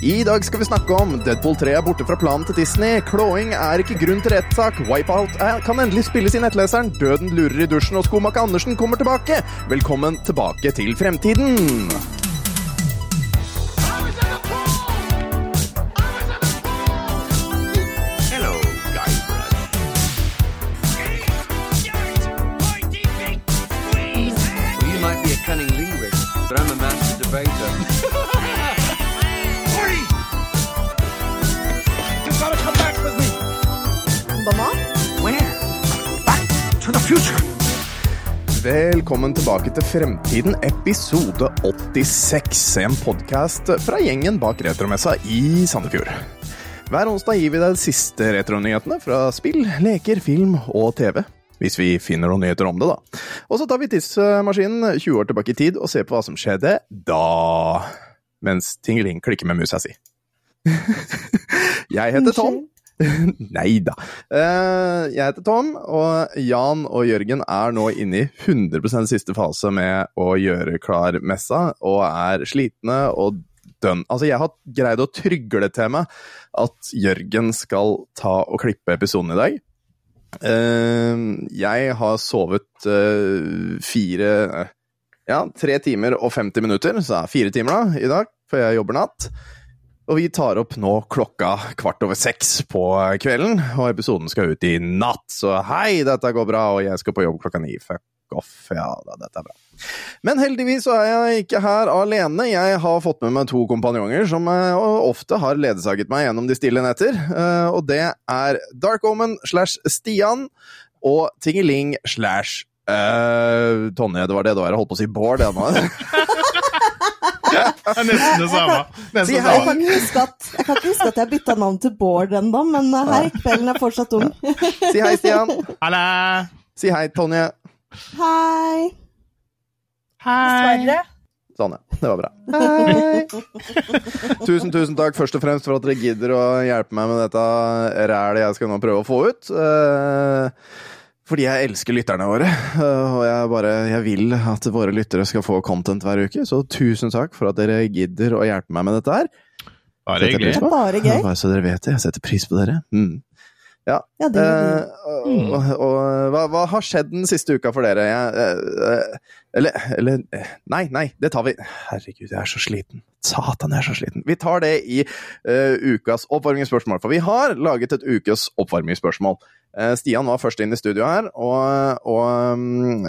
I dag skal vi snakke om Deadpool 3 er borte fra planen til Disney. Klåing er ikke grunn til rettssak. Wipeout kan endelig spilles i nettleseren. Døden lurer i dusjen, og Skomaker Andersen kommer tilbake. Velkommen tilbake til fremtiden. Velkommen tilbake til Fremtiden, episode 86. En podkast fra gjengen bak Retromessa i Sandefjord. Hver onsdag gir vi deg de siste retronyhetene fra spill, leker, film og TV. Hvis vi finner noen nyheter om det, da. Og så tar vi tidsmaskinen 20 år tilbake i tid og ser på hva som skjedde da. Mens Tingeling klikker med musa si. Jeg heter Tom. Nei da. Eh, jeg heter Tom, og Jan og Jørgen er nå inne i 100% siste fase med å gjøre klar messa, og er slitne og dønn. Altså, jeg har greid å trygle til meg at Jørgen skal ta og klippe episoden i dag. Eh, jeg har sovet eh, fire Ja, tre timer og 50 minutter, så det er fire timer da, i dag, for jeg jobber natt. Og vi tar opp nå klokka kvart over seks på kvelden, og episoden skal ut i natt. Så hei, dette går bra, og jeg skal på jobb klokka ni. Fuck off. Ja da, dette er bra. Men heldigvis så er jeg ikke her alene. Jeg har fått med meg to kompanjonger som eh, ofte har ledsaget meg gjennom de stille netter. Eh, Og det er Dark Omen slash Stian og Tingeling slash eh, Tonje, det var det det var. Jeg holdt på å si Bård, ennå. nå. Det er nesten det samme. Nesten jeg, kan. Jeg kan ikke huske at jeg, kan ikke huske at jeg bytta navn til Bård ennå, men her hei, kvelden er fortsatt ung. Si hei, Stian. Halla! Si hei, Tonje. Hei. Hei! Sånn, ja. Det var bra. tusen, tusen takk først og fremst for at dere gidder å hjelpe meg med dette rælet jeg skal nå prøve å få ut. Eh, Fordi jeg elsker lytterne våre, eh, og jeg bare jeg vil at våre lyttere skal få content hver uke. Så tusen takk for at dere gidder å hjelpe meg med dette her. Bare hyggelig. Bare gøy. Bare så dere vet det. Jeg setter pris på dere. Mm. Ja. Ja, det. Eh, og, og, og hva, hva har skjedd den siste uka for dere? Jeg, eh, eh, eller, eller Nei, nei, det tar vi Herregud, jeg er så sliten. Satan, jeg er så sliten. Vi tar det i uh, ukas oppvarmingsspørsmål, for vi har laget et ukes oppvarmingsspørsmål. Eh, Stian var først inn i studio her, og, og mm,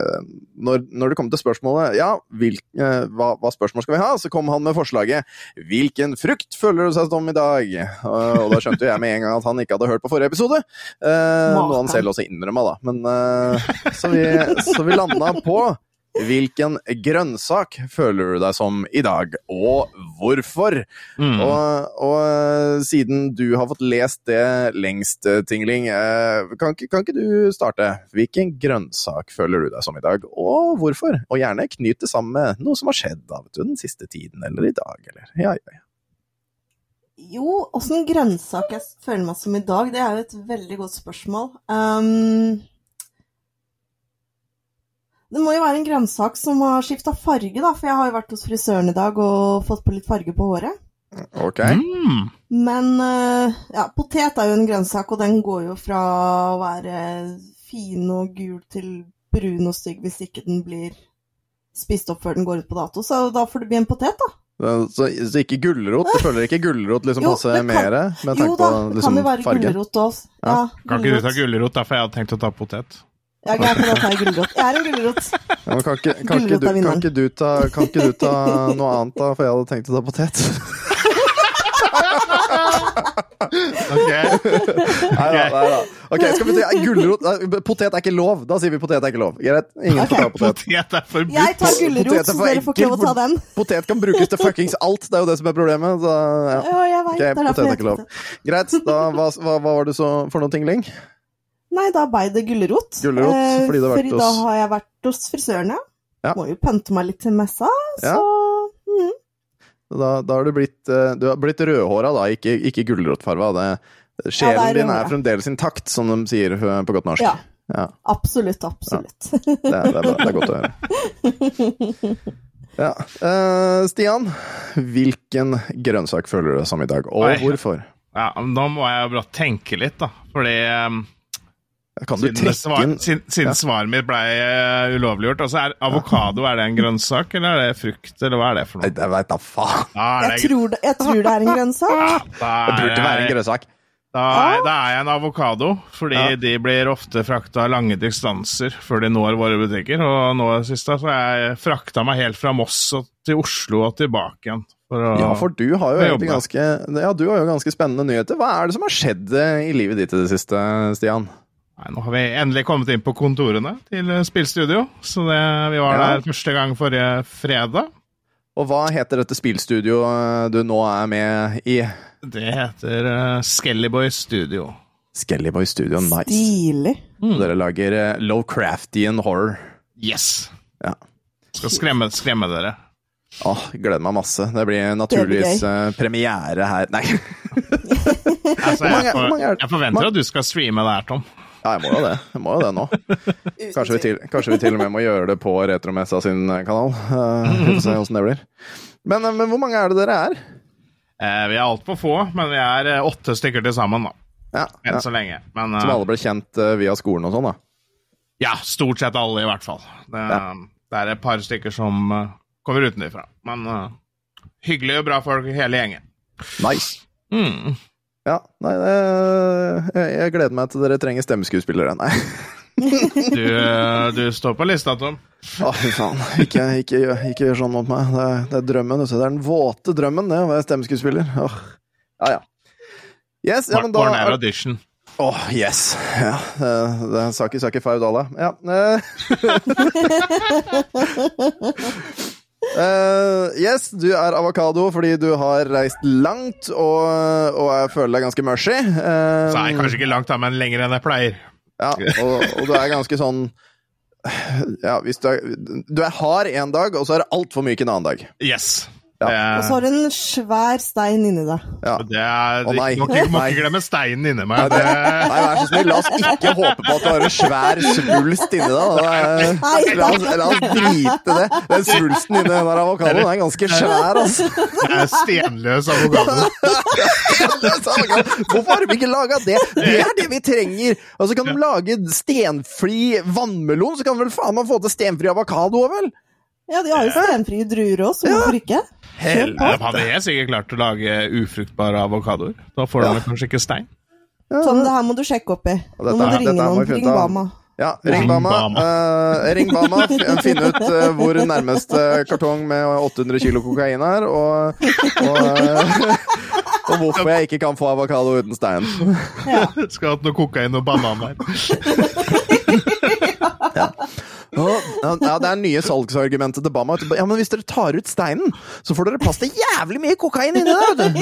når, når det kom til spørsmålet ja, hvil, eh, hva, hva spørsmål skal vi ha, så kom han med forslaget 'Hvilken frukt føler du seg som i dag?' Og, og da skjønte jeg med en gang at han ikke hadde hørt på forrige episode. Eh, noe han selv også innrømma, da. Men, eh, så, vi, så vi landa på Hvilken grønnsak føler du deg som i dag, og hvorfor? Mm. Og, og eh, siden du har fått lest det lengst, eh, Tingling, eh, kan, kan ikke du starte? Hvilken grønnsak føler du deg som i dag, og hvorfor? Og gjerne knyt det sammen med noe som har skjedd da, du, den siste tiden, eller i dag, eller ja, ja, ja. Jo, åssen grønnsak jeg føler meg som i dag, det er jo et veldig godt spørsmål. Um, det må jo være en grønnsak som har skifta farge, da, for jeg har jo vært hos frisøren i dag og fått på litt farge på håret. Ok. Mm. Men eh, ja, potet er jo en grønnsak, og den går jo fra å være fin og gul til brun og stygg hvis ikke den blir spist opp før den går ut på dato. Så da får det bli en potet, da. Så, så ikke gulrot? Du føler ikke gulrot liksom Jo, passer mer med tanke Jo da, på det liksom, kan jo være gulrot òg. Ja. Ja, Kan ikke du ta gulrot. gulrot, da, for jeg hadde tenkt å ta potet. Ja, greit, da tar jeg gulrot. Jeg er en gulrot. Ja, kan, ikke, kan, ikke du, kan, ikke du ta, kan ikke du ta noe annet, da? For jeg hadde tenkt å ta potet. Ok. Nei da, nei da. Ok, skal vi si gulrot Potet er ikke lov. Da sier vi potet er ikke lov. Greit? Ingen får ta potet. Potet er forbudt. Jeg tar gulrot, så dere får ikke lov å ta den. Potet kan brukes til fuckings alt. Det er jo det som er problemet. Så, ja. Ja, jeg vet, Ok, det derfor potet er ikke lov. Greit. Da, hva, hva var det så for noe, Tingling? Nei, da ble det gulrot. Gulrot, Eh, fordi det har vært fordi hos- da har jeg vært hos frisøren, ja. Ja. Må jo pønte meg litt til messa, så Ja. mm. Da, da har du blitt, eh, du har blitt rødhåra, da, ikke, ikke gulrotfarga. Sjelen Ja, er din er fremdeles intakt, som de sier eh, på godt norsk. Ja. Ja, Absolutt, absolutt. det, er, det, er, det er godt å høre. Ja. Uh, Stian, hvilken grønnsak føler du deg som i dag, og Oi. hvorfor? Ja, men Da må jeg bare tenke litt, da. Fordi um, siden, trekke svar, inn siden, siden svaret mitt ble uh, ulovliggjort altså er Avokado er det en grønnsak, eller er det frukt, eller hva er det for noe? Jeg veit da faen. Da er Jeg tror det, jeg tror det er en grønnsak. da Det burde være en grønnsak. Da da er jeg en avokado, fordi Ja. de blir ofte frakta lange distanser før de når våre butikker. Og nå sist da, så har jeg frakta meg helt fra Moss og til Oslo og tilbake igjen. For å, Ja, for du har jo Jeg ganske Ja, du har jo ganske spennende nyheter. Hva er det som har skjedd eh, i livet ditt i det siste, Stian? Nei, nå har vi endelig kommet inn på kontorene til Spillstudio. Så det, vi var Ja. der første gang forrige fredag. Og hva heter dette spillstudioet du nå er med i? Det heter uh, Skellyboy Studio. Skellyboy Studio, nice. Stilig. Dere lager uh, Lovecraftian horror. Yes! Ja. Skal skremme, skremme dere. Åh, gleder meg masse. Det blir naturligvis Det eh, premiere her Nei, Altså, jeg, for, jeg forventer at du skal streame det her, Tom. Ja, jeg må jo det. Jeg må jo det nå. Kanskje vi, til, kanskje vi til og med må gjøre det på Retromessa sin eh, kanal. Eh, Vi får se åssen det blir. Men, eh, men hvor mange er det dere er? Eh, vi er altfor få, men vi er åtte stykker til sammen, da. Ja, Enn ja. så lenge. Men Som alle ble kjent via skolen og sånn, da. ja, stort sett alle, i hvert fall. Det, Ja. det er et par stykker som kommer utenfra. Men hyggelige og bra folk, hele gjengen. Nice. Mm. Ja, nei, det, jeg, jeg gleder meg til dere trenger stemmeskuespillere. Nei. Du, eh, du står på lista, Tom. Å, fy faen. Ikke, ikke, ikke gjør sånn mot meg. Det er, det er drømmen. Det er den våte drømmen, det å være stemmeskuespiller. Åh. Ja, ja. Yes, ja, men da Born Air er- Audition. Åh, yes. Ja, eh, det er Saki Saki Faudala. Ja. eh. Eh, yes, du er avokado fordi du har reist langt og, og jeg føler deg ganske mushy. Uh, Så er jeg kanskje ikke langt da, men lenger enn jeg pleier. Ja, og, og du er ganske sånn Ja, du er Du er hard en dag, og så er det altfor myk en annen dag. Yes. Ja. Og så har du en svær stein inni deg. Ja. det er, Å, nei. må, ikke, må ikke glemme steinen inni meg. det, Det, nei, vær så snill, la oss ikke håpe på at du har en svær svulst inni deg. La oss, la oss drite det. Den svulsten inni den avokadoen er ganske svær, altså. det er stenløs avokado. Hvorfor har de ikke laga det? Det er det vi trenger! Og så kan de lage stenfri vannmelon, så kan de vel faen meg få til stenfri avokado òg, vel? Ja, de har jo stenfrie druer òg, så hvorfor ikke? Helvete. Hadde jeg sikkert klart å lage ufruktbare avokadoer. Da får Ja. kanskje ikke stein. Sånn, det her må du sjekke opp i. Nå må du ringe her noen. Ring. Bama. Ja, ring Bama. Uh, ring Bama, Finn ut uh, hvor nærmeste kartong med 800 kilo kokain er, og, og, uh, og hvorfor jeg ikke kan få avokado uten stein. Skal hatt noe kokain og banan der. Ja, Det er nye salgsargumentet til Bama. Ja, men hvis dere tar ut steinen, så får dere plass til jævlig mye kokain inni der! vet du.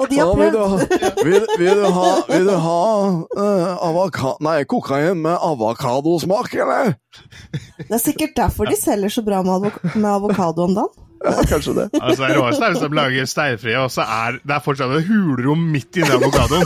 Og de har Å, vil, du prøvd. ha, vil, vil du ha, vil du ha uh, avaka nei, kokain med avokadosmak, eller? Det er sikkert derfor de selger så bra med, avok med avokado om dagen. Ja, kanskje det. Altså, det råeste er hvis de lager steinfrie, og så er det er fortsatt et hulrom midt inni avokadoen.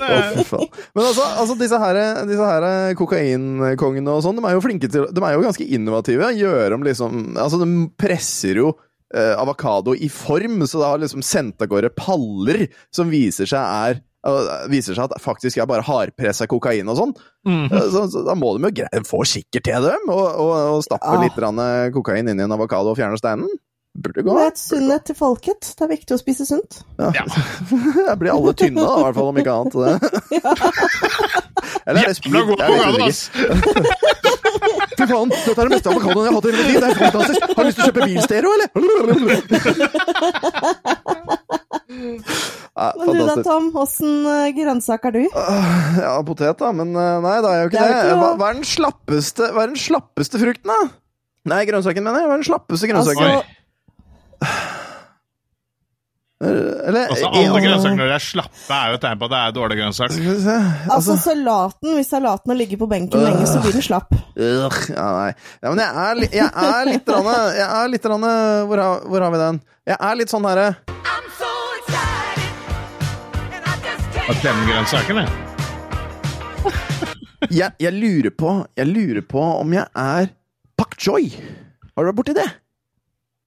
Men altså, altså disse her, disse her kokainkongene og sånn, de er jo flinke til De er jo ganske innovative. Gjør om liksom Altså, de presser jo eh, avokado i form, så det har liksom sendt av gårde paller som viser seg er eh, Viser seg at faktisk er bare hardpressa kokain og sånn. Mm Så, så da må de jo greie får sikkert til dem, og, og, og stappe Ja. litt eh, kokain inn i en avokado og fjerne steinen. Burde gå. Det er et sunnhet til folket. Det er viktig å spise sunt. Ja. Ja. Jeg blir alle tynne, da, i hvert fall, om ikke annet. Eller er det speed? Jeg vet ikke. Fy faen, dette er det beste avokadoen jeg har hatt i hele mitt liv! Det er fantastisk! Har du lyst til å kjøpe bilstereo, eller? Ja, Men du da. Tom, åssen eh, grønnsak er du? Ja, potet, da, men eh, nei, det er jo ikke Det det. er det. ikke hva er den slappeste, hva er den slappeste frukten, da? Nei, grønnsaken, mener jeg. Hva er den slappeste grønnsaken? Altså, Eller Altså, alle grønnsaker når de er slappe, er jo et tegn på at det er dårlig se altså Altså, salaten, hvis salaten har ligget på benken lenge, så blir den slapp. øh, ja, nei. Ja, men jeg er, li- jeg er litt rann, Jeg er litt rann, hvor, har, hvor har vi den? Jeg er litt sånn herre so can't. klemme grønnsakene. Jeg, jeg, lurer på, jeg lurer på om jeg er pak choi. Har du vært borti det?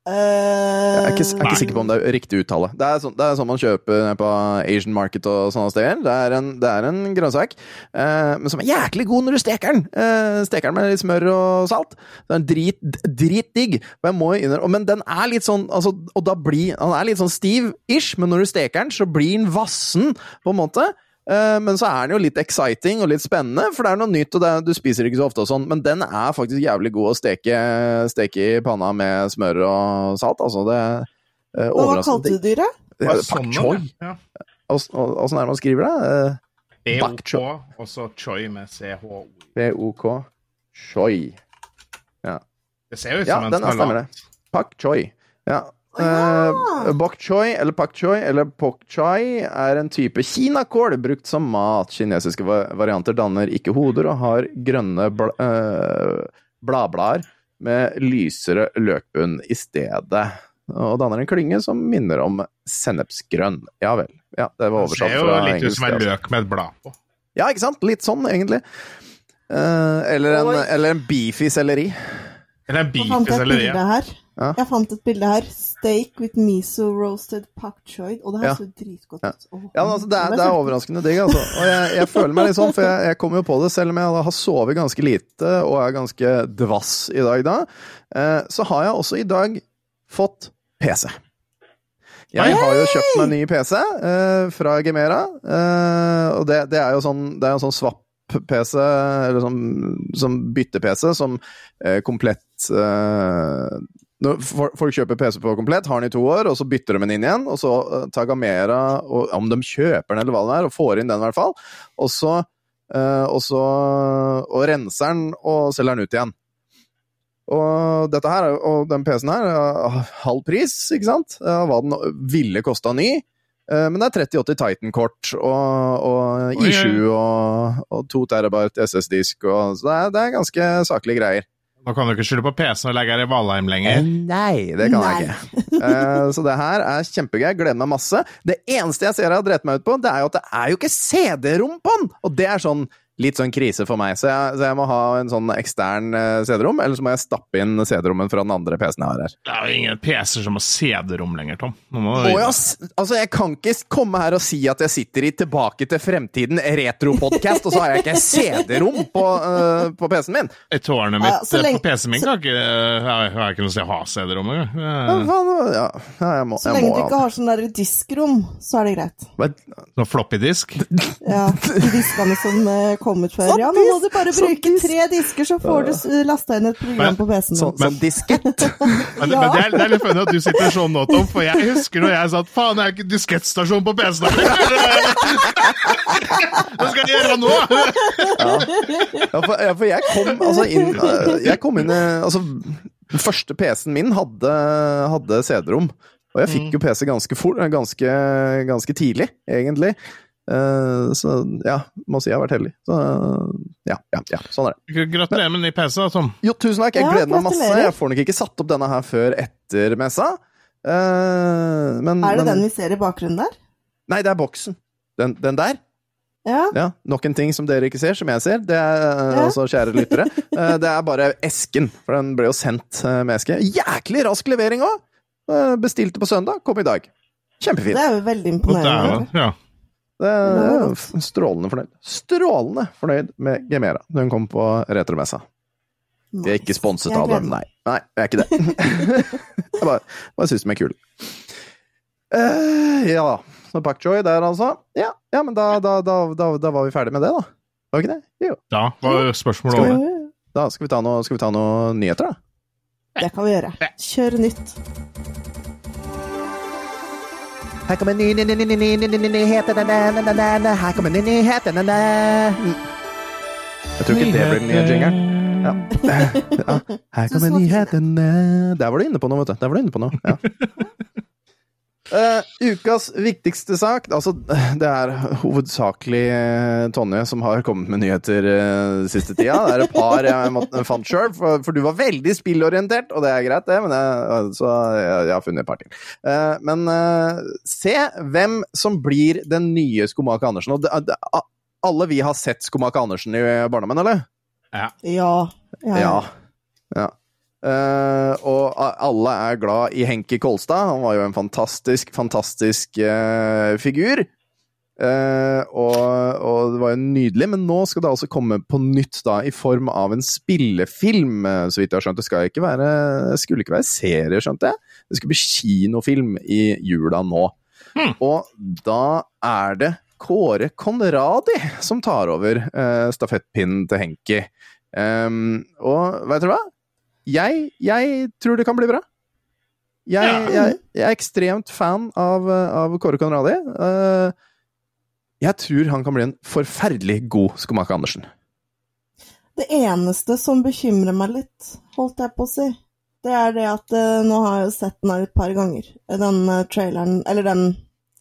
Jeg er ikke, jeg er ikke sikker på om det er riktig uttale. Det er sånn, det er sånn man kjøper på Asian Market og sånne steder. Det er en, det er en grønnsak, eh, men som er jæklig god når du steker den. Eh, steker den med litt smør og salt. Den er drit, dritdigg. Men den er litt sånn altså, Og da blir Han er litt sånn stiv-ish, men når du steker den, så blir den vassen, på en måte. Eh, Men så er den jo litt exciting og litt spennende, for det er noe nytt, og det er, du spiser ikke så ofte og sånn. Men den er faktisk jævlig god å steke, steke i panna med smør og salt. Altså, det eh, og hva kalte du dyret? Pak sånn, choi. Åssen er det man skriver det? Eh, Bak BOK, choi. og så choi med CHO. P-O-K Choi. Det ser jo ut Ja, som en den er- salat. Pak choi. Ja. Ja. Eh, bok choy, eller pak choy, eller pok chai, er en type kinakål brukt som mat. Kinesiske varianter danner ikke hoder og har grønne bla, eh, bladblader med lysere løkbunn i stedet. Og danner en klynge som minner om sennepsgrønn. Ja vel. Ja, det var Det oversatt ser jo litt ut som en altså. løk med et blad på. Ja, ikke sant? Litt sånn, egentlig. Eh, eller, en, eller en beefy selleri. Eller en beefy selleri. fant Ja. Jeg fant et bilde her. Steak with miso roasted pak choy. Og det her Ja. så dritgodt Ja. ut. Ja, men altså, det, er, det er overraskende digg, altså. Og jeg, jeg føler meg litt sånn, for jeg, jeg kommer jo på det, selv om jeg har sovet ganske lite og er ganske dvass i dag da, eh, så har jeg også i dag fått PC. Jeg har jo kjøpt meg ny PC eh, fra Gemera, eh, og det, det er jo sånn, det er en sånn swap-PC, eller sånn, sånn bytte-PC, som eh, komplett eh, folk kjøper PC på komplett, har den i to år, og så bytter de den inn igjen. Og så eh, tar Gamera, og, om de kjøper den eller hva det er, og får inn den i hvert fall. Og så, eh, og så og renser den og selger den ut igjen. Og dette her, er og den PC-en her, er halv pris, ikke sant? Hva den ville kosta ny. Eh, Men det er 3080 Titan-kort og, og I7 og, og 2 terabyte SS-disk, så det er, det er ganske saklige greier. Nå kan du ikke skylde på PC-en og legge her i Valheim Eh, lenger. Nei, det kan Nei. jeg ikke. Uh, så det her er kjempegøy. Gleder meg masse. Det eneste jeg ser jeg har drept meg ut på, det er jo at det er jo ikke CD-rom på den! Og det er sånn litt sånn krise for meg. Så jeg, så jeg må ha en sånn ekstern eh, CD-rom, eller så må jeg stappe inn CD-rommen fra den andre PC-en jeg har her. Det er jo ingen PC-er som har CD-rom lenger, Tom. Må ja, s- altså, jeg kan ikke komme her og si at jeg sitter i Tilbake til fremtiden retro-podkast, og så har jeg ikke CD-rom på, uh, på PC-en min! Tårnet Ja, mitt så eh, lenge- på PC-en min kan ikke Jeg jeg ikke noe sted å ha CD-rom engang. Ja, ja, ja, jeg må, Så lenge må du ikke har sånn der diskrom, så er det greit. Sånn floppy-disk. Ja, diskene som kom ut før. Sånn Ja, nå må du bare sånn bruke tre disker, så får du lasta inn et program Men- på PC-en Sånn, sånn diskett. Men, men det, er, det er litt funny at du sitter sånn nå, Tom, for jeg husker når jeg sa at faen, jeg er ikke diskettstasjon på PC-en. Hva skal jeg gjøre nå? Ja, for, ja, for jeg kom altså inn øh, Jeg kom inn Altså, den første PC-en min hadde, hadde CD-rom. Og jeg fikk jo PC ganske fort, ganske, ganske tidlig, egentlig. Eh, så ja, må si jeg har vært heldig. Så ja, ja, ja, sånn er det. Gratulerer med ny PC, da, Tom. Jo, tusen takk. Jeg gleder meg masse. Jeg får nok ikke satt opp denne her før etter messa. Eh, men, Er det men, den vi ser i bakgrunnen der? Nei, det er boksen. Den, den der. Ja. Ja, Nok en ting som dere ikke ser, som jeg ser. Det er, eh, Ja. altså, kjære lyttere. eh, det er bare esken, for den ble jo sendt eh, med eske. Jæklig rask levering òg! Bestilte på søndag, kom i dag. Kjempefint. Det er jo veldig imponerende. Er, ja. Det er strålende fornøyd. Strålende fornøyd med Gemera når hun kom på retromessa. Vi er ikke sponset av dem, nei. Nei, jeg er ikke det. jeg bare, bare syns de er kule. Uh, ja, så Pak Choi der, altså. Ja, ja men da, da, da, da, da var vi ferdig med det, da. Var vi ikke det? Jo. Da var spørsmålet over. Da skal vi ta noen skal vi ta noe nyheter, da. Det kan vi gjøre. Kjør nytt. Her kommer nyheter Her kommer nyheter Jeg tror ikke det blir den nye jingeren. Ja. ja. Her kommer nyhetene Der var du inne på noe, vet du. Der var du inne på noe. Ja. Eh, ukas viktigste sak Altså, det er hovedsakelig uh, Tonje som har kommet med nyheter uh, siste tida. Det er et par jeg måtte, fant sjøl, for, for du var veldig spillorientert, og det er greit, det, men jeg, så jeg, jeg har funnet et par til. Uh, men se hvem som blir den nye Skomaker Andersen. Og det, det, alle vi har sett Skomak Andersen i barndommen, eller? Ja. Ja. ja. Ja. ja. Eh, og alle er glad i Henki Kolstad. Han var jo en fantastisk, fantastisk uh, figur. Uh, og, og det var jo nydelig, men nå skal det altså komme på nytt da, i form av en spillefilm, så vidt jeg har skjønt. Det skal ikke være, skulle ikke være serie, skjønte jeg. Det skulle bli kinofilm i jula nå. Og da er det Kåre Conradi som tar over uh, stafettpinnen til Henki. Um, og vet dere hva? Jeg, jeg tror det kan bli bra. Jeg, Ja. jeg, jeg er ekstremt fan av, av Kåre Conradi. Eh, jeg tror han kan bli en forferdelig god Skomaker Andersen. Det eneste som bekymrer meg litt, holdt jeg på å si, det er det at eh, nå har jeg jo sett den her et par ganger. Den eh, traileren, eller den,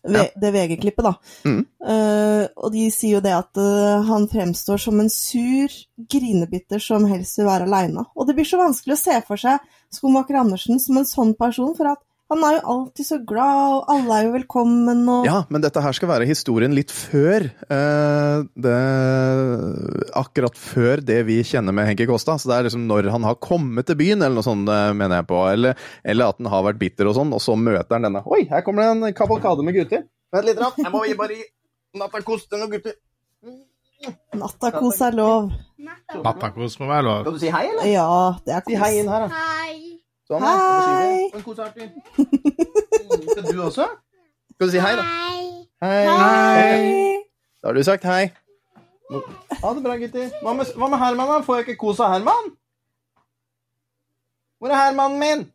Ja. det VG-klippet, da. Mm. Uh, og de sier jo det at uh, han fremstår som en sur grinebitter som helst vil være aleine. Og det blir så vanskelig å se for seg skomaker Andersen som en sånn person, for at han er jo alltid så glad, og alle er jo velkommen, og Ja, men dette her skal være historien litt før eh, det, Akkurat før det vi kjenner med Henki Kosta. Så det er liksom når han har kommet til byen, eller noe sånt, eh, mener jeg på. Eller, eller at han har vært bitter og sånn, og så møter han denne Oi, her kommer det en kavalkade med gutter. Vent litt, rann. Jeg må gi bare gi nattakos til noen gutter. nattakos er lov. Nattakos må være lov. Skal du si hei, eller? Ja, det er kos. Si hei inn her, da. Hei. Sånn. Og Hei. Mm, Skal du også? Skal du si hei, da? Hei. Hei. Da har du sagt hei. Ha det bra, gutter. Hva med, hva med Herman, da? Får jeg ikke kos av Herman? Hvor er Hermanen min?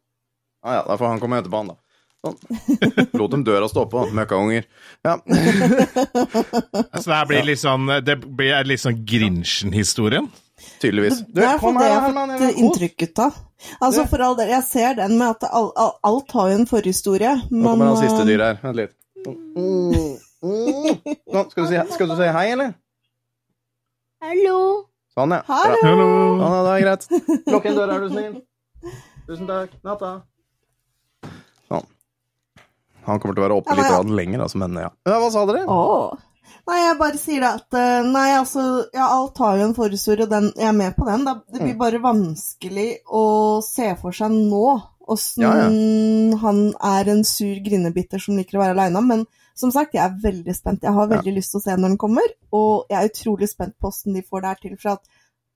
Ah, ja, da får han komme etterpå, han, da. Sånn. Lot dem døra stå på, møkkaunger. Ja. Så det her blir litt sånn Det blir litt sånn Grinchen-historien. Tydeligvis. Du, Det er for det jeg har fått inntrykk av. Altså, for all del, jeg ser den med at all, alt har jo en forhistorie, men Nå kommer han siste dyret dyr her. Vent litt. Mm. Mm. Sånn, skal, du si, skal du si hei, eller? Hallo. Sånn, ja. Hallo! Hallo. Sånn, ja, det er greit. Lukk igjen døra, er du snill. Tusen takk. Natta. Sånn. Han kommer til å være oppe litt lenger, altså, men ja. ja. Hva sa dere? Åh. Nei, jeg bare sier det at eh, Nei, altså, ja, alt har jo en forhistorie, og den, jeg er med på den. Da, det Mm. blir bare vanskelig å se for seg nå åssen Ja, ja. han er en sur grinebiter som liker å være aleine. Men som sagt, jeg er veldig spent. Jeg har veldig lyst til å se når den kommer, og jeg er utrolig spent på åssen de får det her til. For at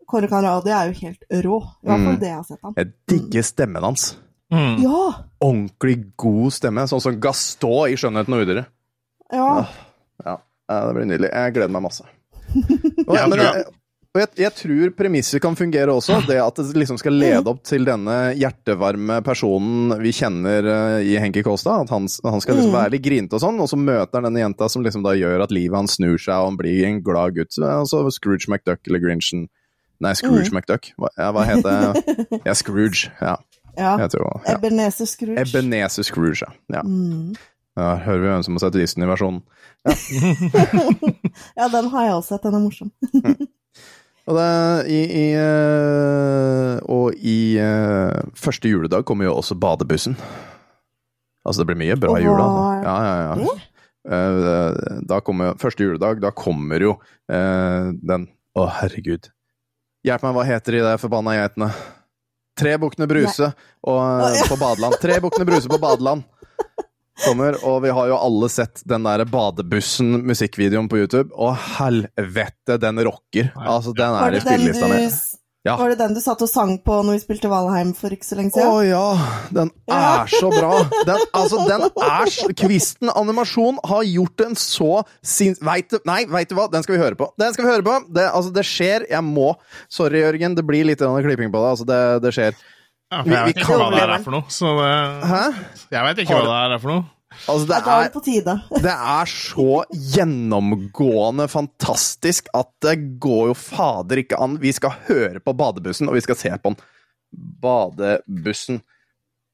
Kåre Kanradi er jo helt rå. I hvert fall Mm. det jeg har sett ham. Jeg digger stemmen hans. Mm. Ja! Ordentlig god stemme, sånn som Gaston i 'Skjønnheten og udyret'. Ja. Ja, ja, det blir nydelig. Jeg gleder meg masse. Og, Ja, men jeg, og jeg, jeg tror premisset kan fungere også. Det at det liksom skal lede opp til denne hjertevarme personen vi kjenner eh, i Henki Kåstad. At han, han skal liksom Mm. være litt grinete og sånn, og så møter han denne jenta som liksom da gjør at livet hans snur seg, og han blir en glad gutt. Så, Altså Scrooge McDuck eller Grinchen. Nei, Scrooge McDuck. Hva, ja, hva heter jeg? Ja, Scrooge. Ja, ja. jeg tror ja. Ebenezer Scrooge. Ebenezer Scrooge, ja. ja. Mm. Ja hører vi hvem som har sett Disney-versjonen. Ja, den har jeg også sett. Den er morsom. Og, det, i, i, eh, og i eh, første juledag kommer jo også badebussen. Altså, det blir mye bra i jula. Altså. Ja, ja, ja. Eh, da kommer første juledag, da kommer jo eh, den Å, herregud. Hjelp meg, hva heter de der forbanna geitene? Tre Bukkene Bruse og, ja. på badeland. Tre Bukkene Bruse på badeland kommer, og vi har jo alle sett den der Badebussen-musikkvideoen på YouTube. Å, helvete, den rocker! Altså, den er i spillelista mi. Ja. var det den du satt og sang på når vi spilte Valheim for ikke så lenge siden? Å ja, den er så bra! Den, altså, den er så Kvisten animasjon har gjort en så sin... Veit du Nei, veit du hva? Den skal vi høre på. Den skal vi høre på! Det, altså, det skjer. Jeg må Sorry, Jørgen. Det blir litt klipping på det. Altså, det, det skjer. Ja, for jeg vet ikke hva det er for noe. Så det, Hæ? jeg vet ikke hva det er for noe. Altså, det er det på tide. Det er så gjennomgående fantastisk at det går jo fader ikke an. Vi skal høre på Badebussen, og vi skal se på den. Badebussen.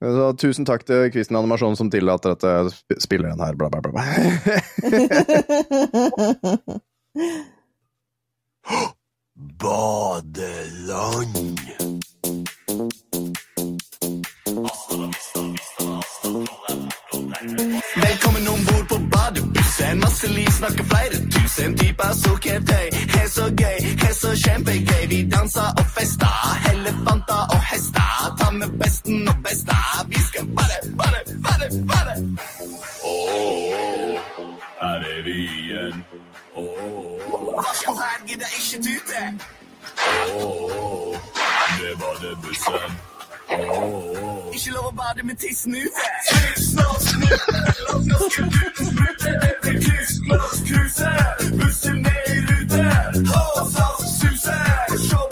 Så, tusen takk til Kvisten Animasjon som tillater at jeg spiller den her, bla, bla, bla. bla. Badeland. Velkommen ombord på badebussen. Masse liv snakker flere tusen typer sukkertøy. Helt så gøy, helt så kjempegøy. Vi danser og fester, elefanter og hester. Ta med besten og besta. Vi skal bare, bare, bare, bare. Oh, her er vi igjen. Åh. Varsel her gidder ikke tute. Åh, det var det bussen. Ikke lov å bade med tissen ute. Kryss. Bussen er i rute. Hå, saft, suse.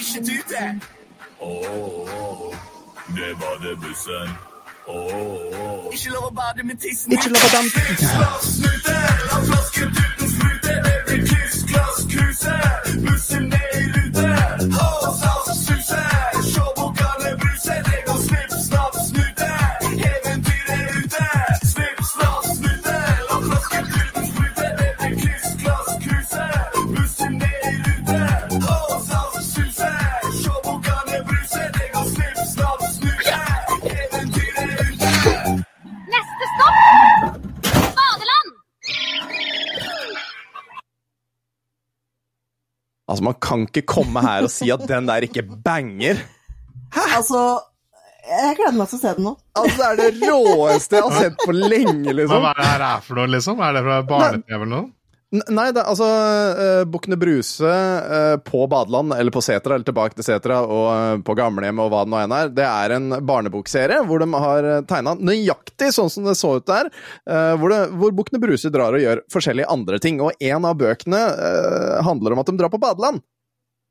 Ikke tute. Åh, det var det bussen. Åh. Ikke lov å bade med tissen. Ikke lov å dampe. Snute, la flasken uten sprute. Det blir kryss, glass, kruse. Bussen er i rute. Kan ikke komme her og si at den der ikke banger. Altså, jeg gleder meg til å se den nå. Altså, det er det råeste jeg har sett på lenge, liksom. Hva er det her er for noe, liksom? Er det fra barne-TV eller noe? Nei, det, er altså uh, Bukkene Bruse uh, på badeland, eller på setra, eller tilbake til setra, og uh, på gamlehjem og hva det nå enn er. Det er en barnebokserie hvor de har tegna nøyaktig sånn som det så ut der. uh, hvor, det, hvor Bukkene Bruse drar og gjør forskjellige andre ting. Og en av bøkene handler om at de drar på badeland.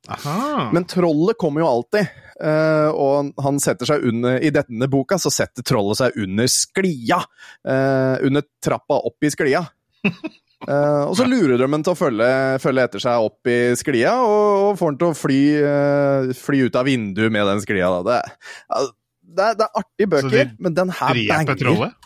Aha. Men trollet kommer jo alltid. eh, og han setter seg under I denne boka så setter trollet seg under sklia. eh, under trappa opp i sklia. Uh, og så lurer de ham til å følge, følge etter seg opp i sklia, og, og får han til å fly, uh, fly ut av vinduet med den sklia. Det, uh, det, er, det er artige bøker, de men den her Dreper banger. trollet?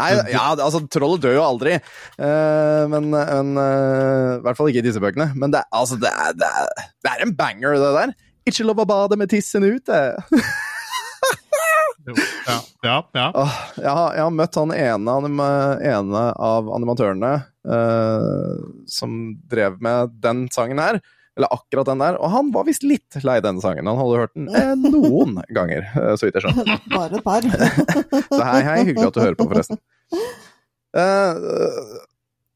Nei, ja, altså, trollet dør jo aldri. Uh, men men uh, I hvert fall ikke i disse bøkene. Men det, altså, det, er, det, er, det er en banger, det der. Ikke lov å bade med tissen ute. Ja, ja. ja. Jeg, har, jeg har møtt han ene, anima, ene av animatørene eh, som drev med den sangen her. Eller akkurat den der. Og han var visst litt lei denne sangen. Han hadde hørt den eh, noen ganger, eh, så vidt jeg skjønner. Bare et par. Så hei, hei. Hyggelig at du hører på, forresten. Eh,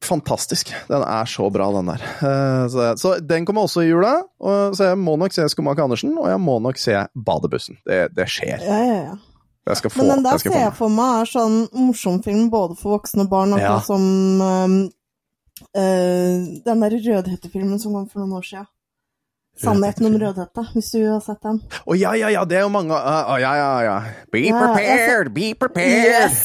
fantastisk. Den er så bra, den der. Eh, så, så den kommer også i jula. Og, så jeg må nok se Skomaker Andersen, og jeg må nok se Badebussen. Det, det skjer. Ja, ja, ja. Få, Men den der jeg ser jeg for meg er sånn morsom film både for voksne og barn, Ja. sånn som um, den der Rødhette-filmen som kom for noen år siden. Sannheten om Rødhette, hvis du har sett den. Å ja, ja, ja, det er jo mange uh, Ja, ja, ja. Be Ja, prepared, be prepared!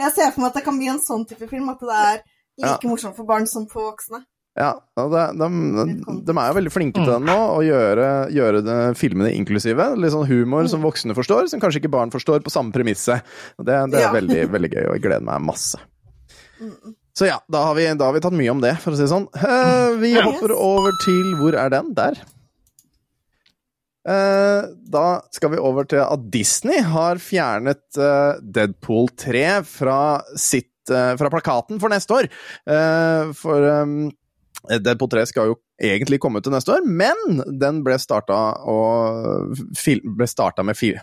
jeg ser for meg at det kan bli en sånn type film, at det er like morsomt for barn som for voksne. Ja, det, de, de er jo veldig flinke til det nå, å gjøre, gjøre det, filmene inklusive. Litt sånn humor som voksne forstår, som kanskje ikke barn forstår, på samme premisset. Det, det er Ja. veldig, veldig gøy, og jeg gleder meg masse. Så ja, da har, vi, da har vi tatt mye om det, for å si det sånn. Uh, vi Ja. hopper over til Hvor er den? Der. Uh, da skal vi over til at Disney har fjernet uh, Deadpool 3 fra, sitt, fra plakaten for neste år. For um, Deadpool 3 skal jo egentlig komme til neste år, men den ble starta, ble starta med, fil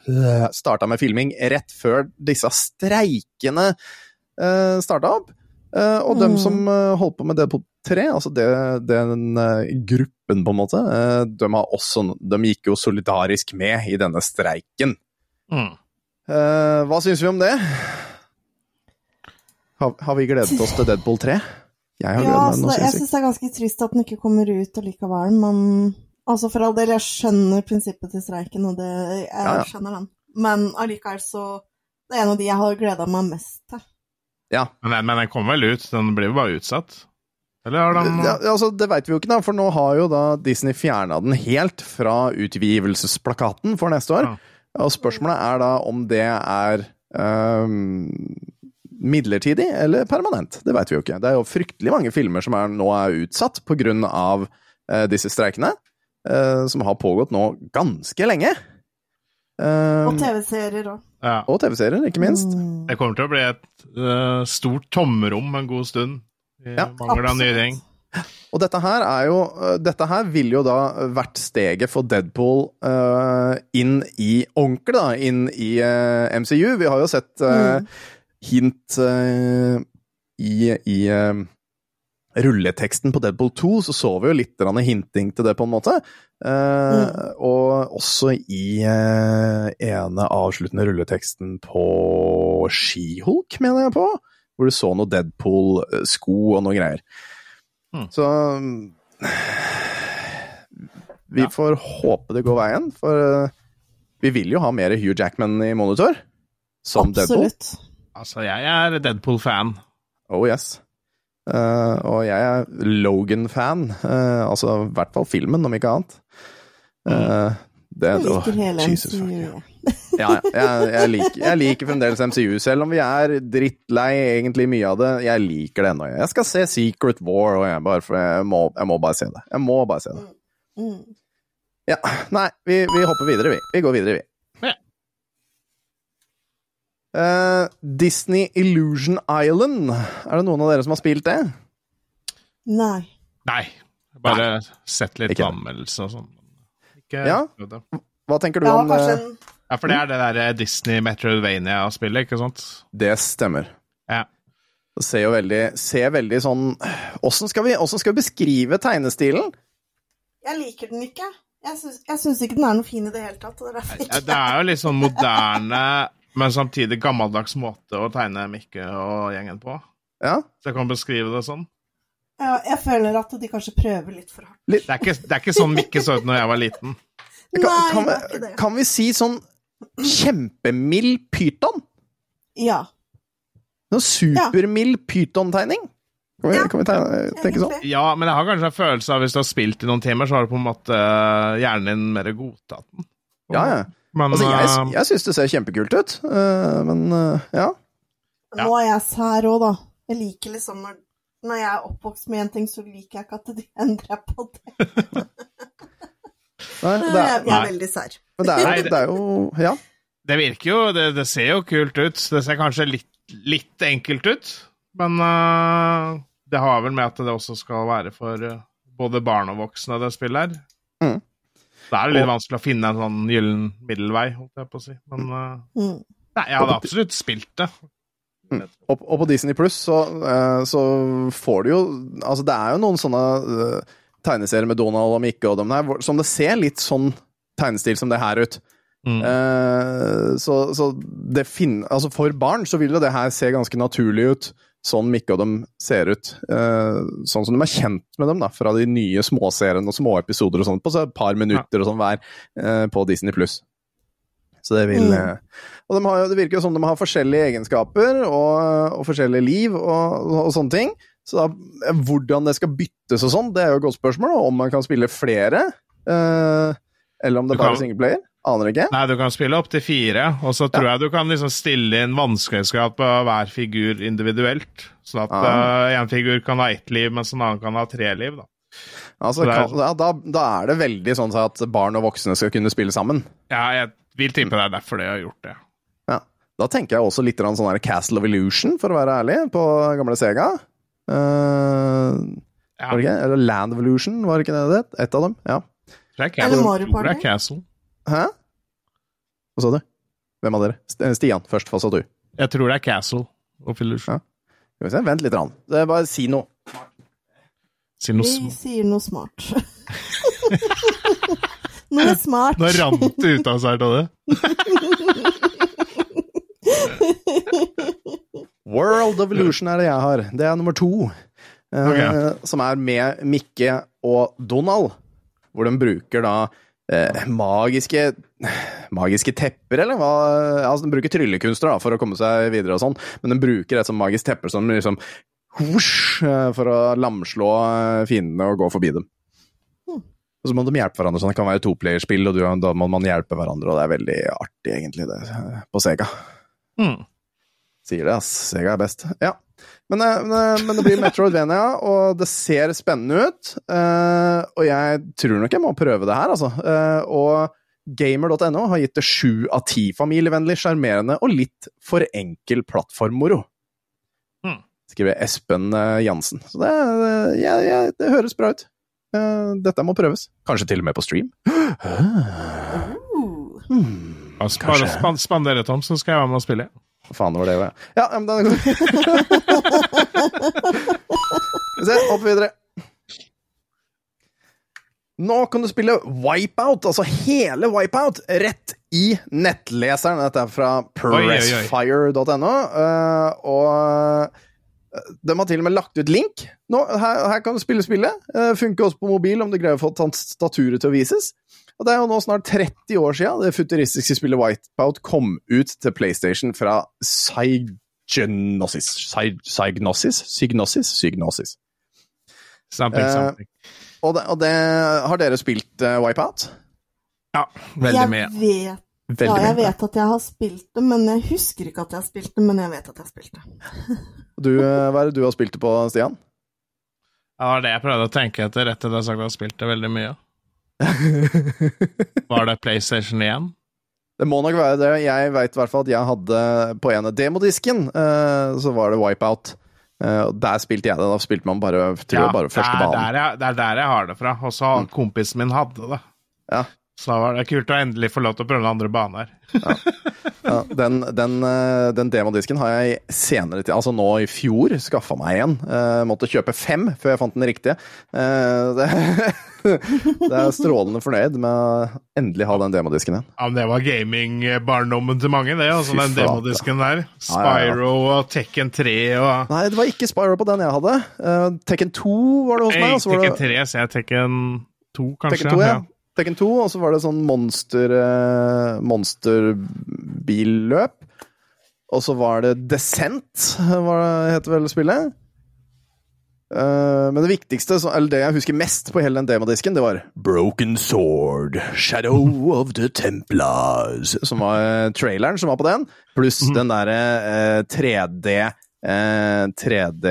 starta med filming rett før disse streikene starta opp. Eh, og dem Mm. som uh, holdt på med Deadpool 3, altså det, den uh, gruppen, på en måte, de, har også, de gikk jo solidarisk med i denne streiken. Mm. Eh, hva syns vi om det? Har, har vi gledet oss til Deadpool 3? Jeg har Ja, gledet meg altså, noe det, jeg sinnssykt. syns det er ganske trist at den ikke kommer ut allikevel, men altså for all del, jeg skjønner prinsippet til streiken, og det, jeg Ja, ja. skjønner den. Men allikevel så Det er en av de jeg har gleda meg mest til. Ja. Men, den- men den kommer vel ut? Den blir jo bare utsatt? Eller har de Ja, altså, det veit vi jo ikke, da, for nå har jo da Disney fjerna den helt fra utgivelsesplakaten for neste år. Ja. Og spørsmålet er da om det er um, midlertidig eller permanent. Det veit vi jo ikke. Det er jo fryktelig mange filmer som er, nå er utsatt på grunn av eh, disse streikene, uh, som har pågått nå ganske lenge. Ehm, Og TV-serier òg. ja. og TV-serier, ikke minst. Mm. Det kommer til å bli et uh, stort tomrom en god stund. I Ja, mangel av nye ting. Og dette her er jo øh, Dette her ville jo da vært steget for Deadpool uh, inn i ordentlig, da. Inn i uh, MCU. Vi har jo sett øh, hint øh, i, i rulleteksten på Deadpool 2, så så vi jo litt hinting til det, på en måte. Eh, Og også i øh, ene avsluttende rulleteksten på Skihulk, mener jeg på. Hvor du så noe Deadpool-sko og noe greier. Mm. Så Vi Ja. får håpe det går veien, for eh, vi vil jo ha mer Hugh Jackman i monitor. Som Deadpool. Altså, jeg er Deadpool-fan. Oh yes. Eh, og jeg er Logan-fan. Uh, altså i hvert fall filmen, om ikke annet. Uh, det, Jeg liker liker hele Jesus MCU. ja. jeg. Ja. Jeg, jeg, liker, jeg liker fremdeles MCU, selv om vi er drittlei egentlig mye av det. Jeg liker det ennå. Jeg skal se Secret War, og jeg, bare, jeg, må, jeg må bare se det. Jeg må bare se det. Mm. Ja, Nei, vi, vi hopper videre, vi. Vi går videre, vi. Eh, Disney Illusion Island. Er det noen av dere som har spilt det? Nei. Nei. Bare sett litt anmeldelse og sånn. Ikke Ja. Hva tenker du Ja, om kanskje det? Ja, for det er det der Disney Metrovania-spillet, ikke sant? Det stemmer. Ja. Det ser jo veldig, ser veldig sånn Åssen skal, vi- skal vi beskrive tegnestilen? Jeg liker den ikke. Jeg syns, ikke den er noe fin i det hele tatt. Og det er ikke Det er jo litt sånn moderne, men samtidig gammeldags måte å tegne Mikke og gjengen på. Ja? Så jeg kan beskrive det sånn. ja, Jeg føler at de kanskje prøver litt for hardt. Det er ikke, det er ikke sånn Mikke så ut når jeg var liten. Kan, Nei, kan, det er ikke det. kan vi si sånn kjempemild pyton? Ja. Noe supermild pyton-tegning? Kan vi, kan vi tegne, tenke sånn? Ja, men jeg har kanskje en følelse av hvis du har spilt i noen timer, så har du på en måte hjernen din mer godtatt den. Ja, ja. Men Altså, jeg, eh, jeg syns det ser kjempekult ut, øh, men øh, ja. Ja. Nå er jeg sær òg, da. Jeg liker liksom når, når jeg er oppvokst med en ting, så liker jeg ikke at de endrer på det. Nei, Jeg, det er, jeg er Nei. veldig sær. men det er, Nei, jo, det- det er jo Ja. Det virker jo det, det ser jo kult ut. Det ser kanskje litt, litt enkelt ut, men uh, det har vel med at det også skal være for eh, både barn og voksne, det spillet her. Mm. Da er det litt Og- vanskelig å finne en sånn gyllen middelvei, holdt jeg på å si. Men eh, Mm. nei, jeg hadde absolutt spilt det. Og, og på Disney Pluss så, eh, så får du jo Altså, det er jo noen sånne uh, tegneserier med Donald og Mikke og dem der som det ser litt sånn tegnestil som det her ut. Mm. Uh, så så det finner altså for barn så vil jo det her se ganske naturlig ut, sånn Mikke og dem ser ut. Eh, sånn som de er kjent med dem da, fra de nye småseriene og småepisoder og sånn, på så et par minutter og sånn hver eh, på Disney Pluss. Så det vil Mm. eh, Og de har, det virker jo som de har forskjellige egenskaper og, og forskjellige liv og, og sånne ting. Så da, hvordan det skal byttes og sånn, det er jo et godt spørsmål. og Om man kan spille flere, eh, eller om det bare er singleplayer. Aner ikke. Nei, du kan spille opp til fire, og så tror jeg du kan liksom stille inn vanskelighetsgrad på hver figur individuelt. Sånn at Ah. eh, en figur kan ha ett liv, mens en annen kan ha tre liv. da. Altså, er- kan, ja, da, da er det veldig sånn at barn og voksne skal kunne spille sammen. Ja, jeg vil tippe det er derfor de har gjort det. Ja. Da tenker jeg også litt sånn her Castle of Illusion, for å være ærlig, på gamle Sega. Uh, Ja, var det ikke? Eller Land of Illusion, var det ikke det det het? Et av dem? Ja. det er Eller Castle. Mario det er Party. Hæ? Hva sa du? Hvem av dere? Stian først, hva sa du? Jeg tror det er Castle og Illusion. Ja. Skal vi se, vent litt. Rann. Det er bare si noe. Si noe Vi sier noe smart. noe smart. Nå rant det ut av seg av det. World of Illusion er det jeg har. Det er nummer to. Okay. Ok. Som er med Mikke og Donald. Hvor de bruker da eh, magiske Magiske tepper, eller hva? Altså, de bruker tryllekunster da, for å komme seg videre og sånn, men de bruker et sånt magisk teppe som liksom whoosh, eh, for å lamslå eh, fiendene og gå forbi dem. Og så må de hjelpe hverandre, sånn det kan være toplayerspill, og du, da må man hjelpe hverandre, og det er veldig artig, egentlig, det, eh, på Sega. Mm. Sier det, ass. Sega er best. Ja. Men, eh, men, eh, men det blir Metroidvania, og det ser spennende ut. eh, og jeg tror nok jeg må prøve det her, altså. Eh, og gamer.no har gitt det sju av ti familievennlig, sjarmerende og litt for enkel plattformmoro. Hmm. Skriver Espen Jansen. Så det, ja, ja, det høres bra ut. Eh, dette må prøves. Kanskje til og med på stream. Uh. Hmm. Bare Kanskje. span spandere, Tom, så skal jeg være med og spille. Faen det var det, ja. Ja, men den er god. Vi ser, opp videre. Nå kan du spille Wipeout, altså hele Wipeout, rett i nettleseren. Dette er fra pressfire.no. eh, og eh, de har til og med lagt ut link. Nå, her, her kan du spille spillet. Uh, funker også på mobil om du greier å få tastaturet til å vises. Og det er jo nå snart 30 år siden det futuristiske spillet Wipeout kom ut til PlayStation fra Psygnosis Psy- Psygnosis? Psygnosis? Psygnosis. Something, Eh, something. Og det, og det Har dere spilt uh, Wipeout? Ja, veldig jeg mye. Vet, Veldig ja, jeg mye. vet at jeg har spilt det, men jeg husker ikke at jeg har spilt det, men jeg vet at jeg har spilt det. Du, eh, hva er det du har spilt det på, Stian? Ja, det var det jeg prøvde å tenke etter etter at jeg sagt at jeg har spilt det veldig mye. Var det PlayStation 1? Det må nok være det. Jeg veit i hvert fall at jeg hadde på ene demodisken, eh, så var det Wipeout. Eh, der spilte jeg det. Da spilte man bare, tror bare første banen. det er der jeg har det fra. Og så Mm. kompisen min hadde det. Ja. Så da var det kult å endelig få lov til å prøve andre baner. Ja, den, den, eh, den demodisken har jeg senere til, altså nå i fjor, skaffa meg en. Eh, måtte kjøpe fem før jeg fant den riktige. Eh, det, det er strålende fornøyd med å endelig ha den demodisken igjen. Ja, men Det var gaming-barndommen til mange, det. altså Fy Den demodisken der. Ja, ja, ja. Spyro og Tekken 3 og Nei, det var ikke Spyro på den jeg hadde. Tekken 2 var det hos meg. Var Tekken 3, så jeg Tekken 2, kanskje. Tekken 2, ja. Tekken 2, og så var det sånn monster eh, monsterbilløp. Og så var det Descent, var det, vel spillet. Eh, men det viktigste, eller det jeg husker mest på hele den demodisken, det var Broken Sword, Shadow of the Templars, som var eh, traileren som var på den, pluss mhm. den derre 3D 3D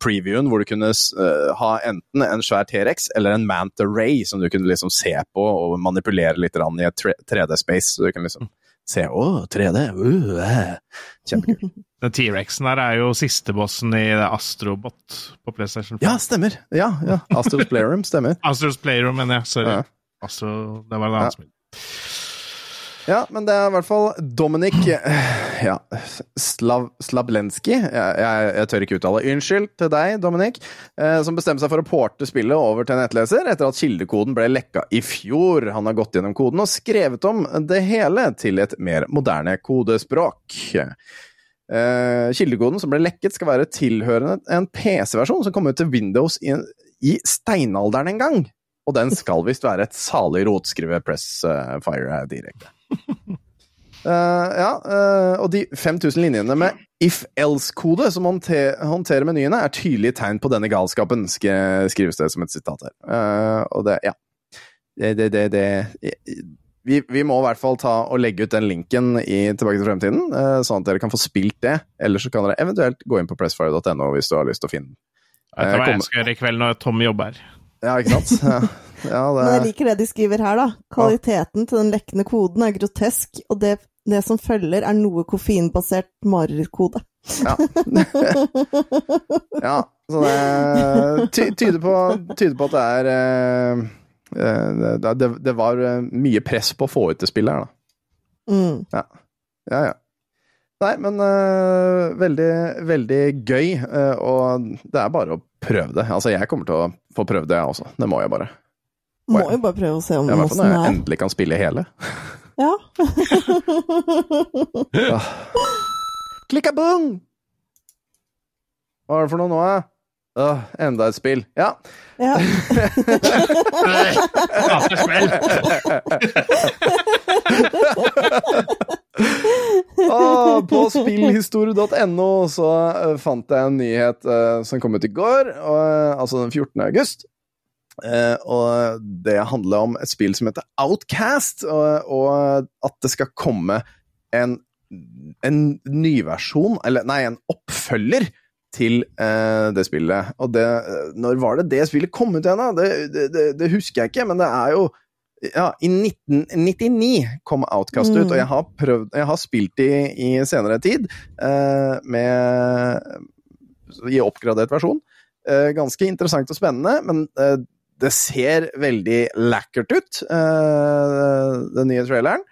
previewen hvor du kunne eh, ha enten en svær T-rex eller en Manta Ray som du kunne liksom se på og manipulere litt i et 3D-space. Så du kan liksom se Å, 3D! Uh. Eh.» Kjempekult. Den T-rexen der er jo sistebossen i Astrobot på PlayStation 5. Ja, stemmer! Ja, ja. Astros Playroom stemmer. Astros Playroom, mener jeg. Sorry. Ja. Astro, det var en annen ja. Smil. Ja, men det er i hvert fall Dominic eh, ja, Slav, Slablenski jeg, jeg, jeg tør ikke uttale. Unnskyld til deg, Dominik, eh, som bestemte seg for å porte spillet over til nettleser etter at kildekoden ble lekka i fjor. Han har gått gjennom koden og skrevet om det hele til et mer moderne kodespråk. Eh, kildekoden som ble lekket, skal være tilhørende en PC-versjon som kom ut til Windows i, i steinalderen en gang. Og den skal visst være et salig rotskrevet Pressfire direkte. Eh, ja, eh, og de 5000 linjene med if-else-kode som håndter, håndterer menyene, er tydelige tegn på denne galskapen, sk- skrives det som et sitat her. Eh, og det, ja. Det, det, det, det vi, vi må i hvert fall ta og legge ut den linken i Tilbake til fremtiden, eh, sånn at dere kan få spilt det. Eller så kan dere eventuelt gå inn på pressfire.no hvis du har lyst til å finne den. Vet du hva jeg skal gjøre i kveld når Tom jobber? Ja, ikke sant? Ja, ja Men jeg liker det de skriver her, da. Kvaliteten til den lekkende koden er grotesk, og det, det som følger er noe koffeinbasert marerittkode. Ja. ja, så det ty tyder, på, tyder på at det er eh, eh, det, det, det var eh, mye press på å få ut det spillet her, da. Mm. Ja, ja. Nei, men eh, veldig, veldig gøy, eh, og det er bare å prøve det. Altså, jeg kommer til å få prøvd det, jeg også. Det må jeg bare. Må jo bare prøve å se om Ja, I hvert fall når jeg er. endelig kan spille hele. Ja. Klikkabung! Hva er det for noe nå, da? Uh, enda et spill. Ja. ja. Ah, på spillhistorie.no så eh, fant jeg en nyhet uh, som kom ut i går, og, eh, altså den 14. august. Eh, og det handler om et spill som heter Outcast, og, og at det skal komme en, en nyversjon, eller nei, en oppfølger til eh, det spillet. Og det, når var det det spillet kom ut igjen, da? Det, det, det, husker jeg ikke, men det er jo ja, I 1999 kom Outcast ut, Mm. og jeg har prøvd Jeg har spilt det i, i senere tid eh, med i oppgradert versjon. Eh, ganske interessant og spennende, men det ser veldig lakkert ut, eh, den nye traileren.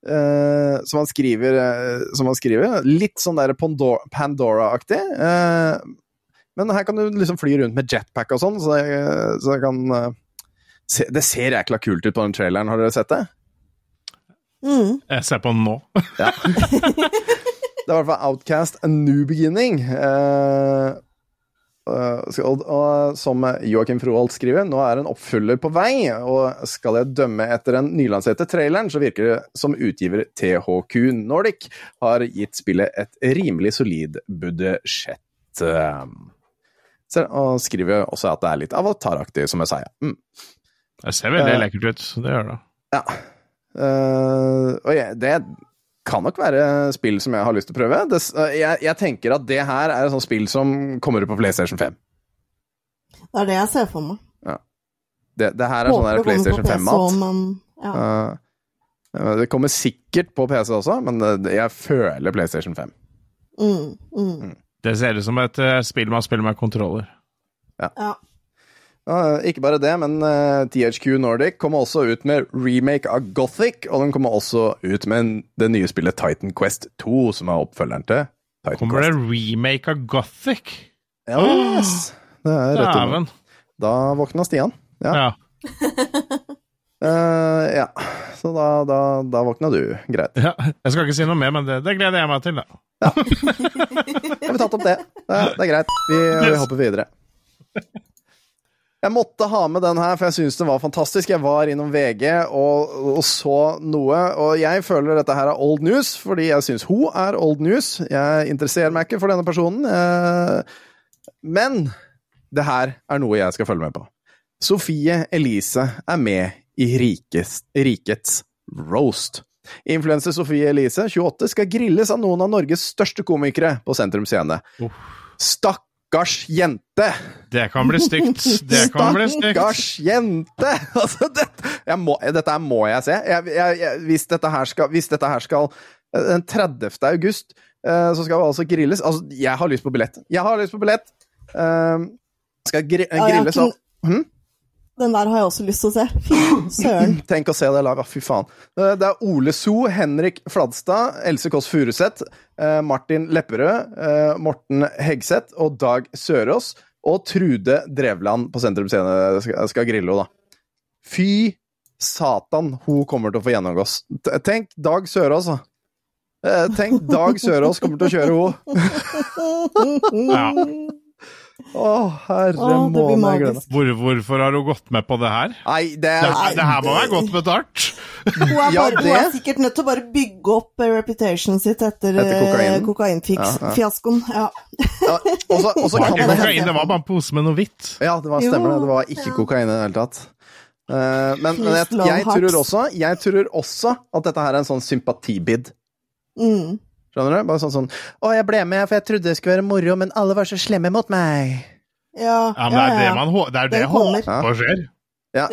Uh, som han skriver uh, Som han skriver. Litt sånn der Pandora- Pandora-aktig. Uh, men her kan du liksom fly rundt med jetpack og sånn, så, så jeg kan se, Det ser jækla kult ut på den traileren, har dere sett det? Mm. Jeg ser på den nå. Ja. det er i hvert fall Outcast A New Beginning. Skal- og, og som Joakim Froholt skriver, nå er en oppfølger på vei, og skal jeg dømme etter den nylanserte traileren, så virker det som utgiver THQ Nordic har gitt spillet et rimelig solid budsjett. Så- og skriver også at det er litt avataraktig, som jeg sier. Mm. Det ser veldig uh, lekkert ut. Det gjør det. Ja. Uh, og jeg, det kan nok være spill som jeg har lyst til å prøve. Det, eh, jeg, jeg tenker at det her er et sånt spill som kommer ut på PlayStation 5. Det er det jeg ser for meg. Det, det her er sånn der kommer PlayStation 5-mat. også, ja. Eh, det kommer sikkert på PC også, men jeg føler PlayStation 5. Mm, mm. Det ser ut som et eh, spill man spiller med kontroller. ja. Ja, ikke bare det, men uh, THQ Nordic kommer også ut med remake av Gothic, og den kommer også ut med en- det nye spillet Titan Quest 2, som er oppfølgeren til Titan Kommer det remake av Gothic? Ja, yes. Det er rett Dæven. Da våkna Stian. Ja. Ja. Uh, ja. Så da, da, da våkna du. Greit. ja. Jeg skal ikke si noe mer, men det, det gleder jeg meg til, da. Ja. har vi tatt opp det. Det er, det er greit. Vi, vi hopper videre. Jeg måtte ha med den her, for jeg syns den var fantastisk. Jeg var innom VG og, og så noe, og jeg føler dette her er old news, fordi jeg syns hun er old news. Jeg interesserer meg ikke for denne personen. eh, Men det her er noe jeg skal følge med på. Sofie Elise er med i Rikes, Rikets roast. Influenser Sofie Elise, 28, skal grilles av noen av Norges største komikere på Sentrum Scene. Oh. Stakkars jente! Det kan bli stygt. Det kan bli stygt. Stakkars jente! Altså, det, jeg må, dette må jeg se. Jeg, jeg, jeg, hvis, dette her skal, hvis dette her skal eh, Den 30. august eh, så skal det altså grilles. Altså, jeg har lyst på billett. Jeg har lyst på billett! Eh, skal gri Ja, jeg grilles av Den der har jeg også lyst til å se. Fy søren. Tenk å se det laget, fy faen. Det er Ole So, Henrik Fladstad, Else Kåss Furuseth, eh, Martin Lepperød, eh, Morten Hegseth og Dag Sørås. Og Trude Drevland på Sentrum Scene skal, skal grille henne, da. Fy satan, hun kommer til å få gjennomgås. Tenk Dag Sørås, da. Eh, Tenk Dag Sørås kommer til å kjøre henne. Ja. Å, herre Å, det blir måne, jeg gleder meg. magisk. Hvor, hvorfor har hun gått med på det her? Nei, det er det, det her må være godt betalt. Hun er, Ja, bare, hun det- er sikkert nødt til å bare bygge opp eh, reputationen sitt etter, Etter kokainfiaskoen. Kokain. Ja, ja, så Det var kokain, det var bare en pose med noe hvitt. Ja, det var, stemmer det. Det var ikke ja. kokain i det hele tatt. Uh, men men jeg, jeg, tror også, jeg tror også at dette her er en sånn sympatibid. Mm. Skjønner du? Bare sånn sånn Å, jeg ble med, for jeg trodde det skulle være moro, men alle var så slemme mot meg. Ja, Ja, men det er det man det er det Den håper skjer. Ja,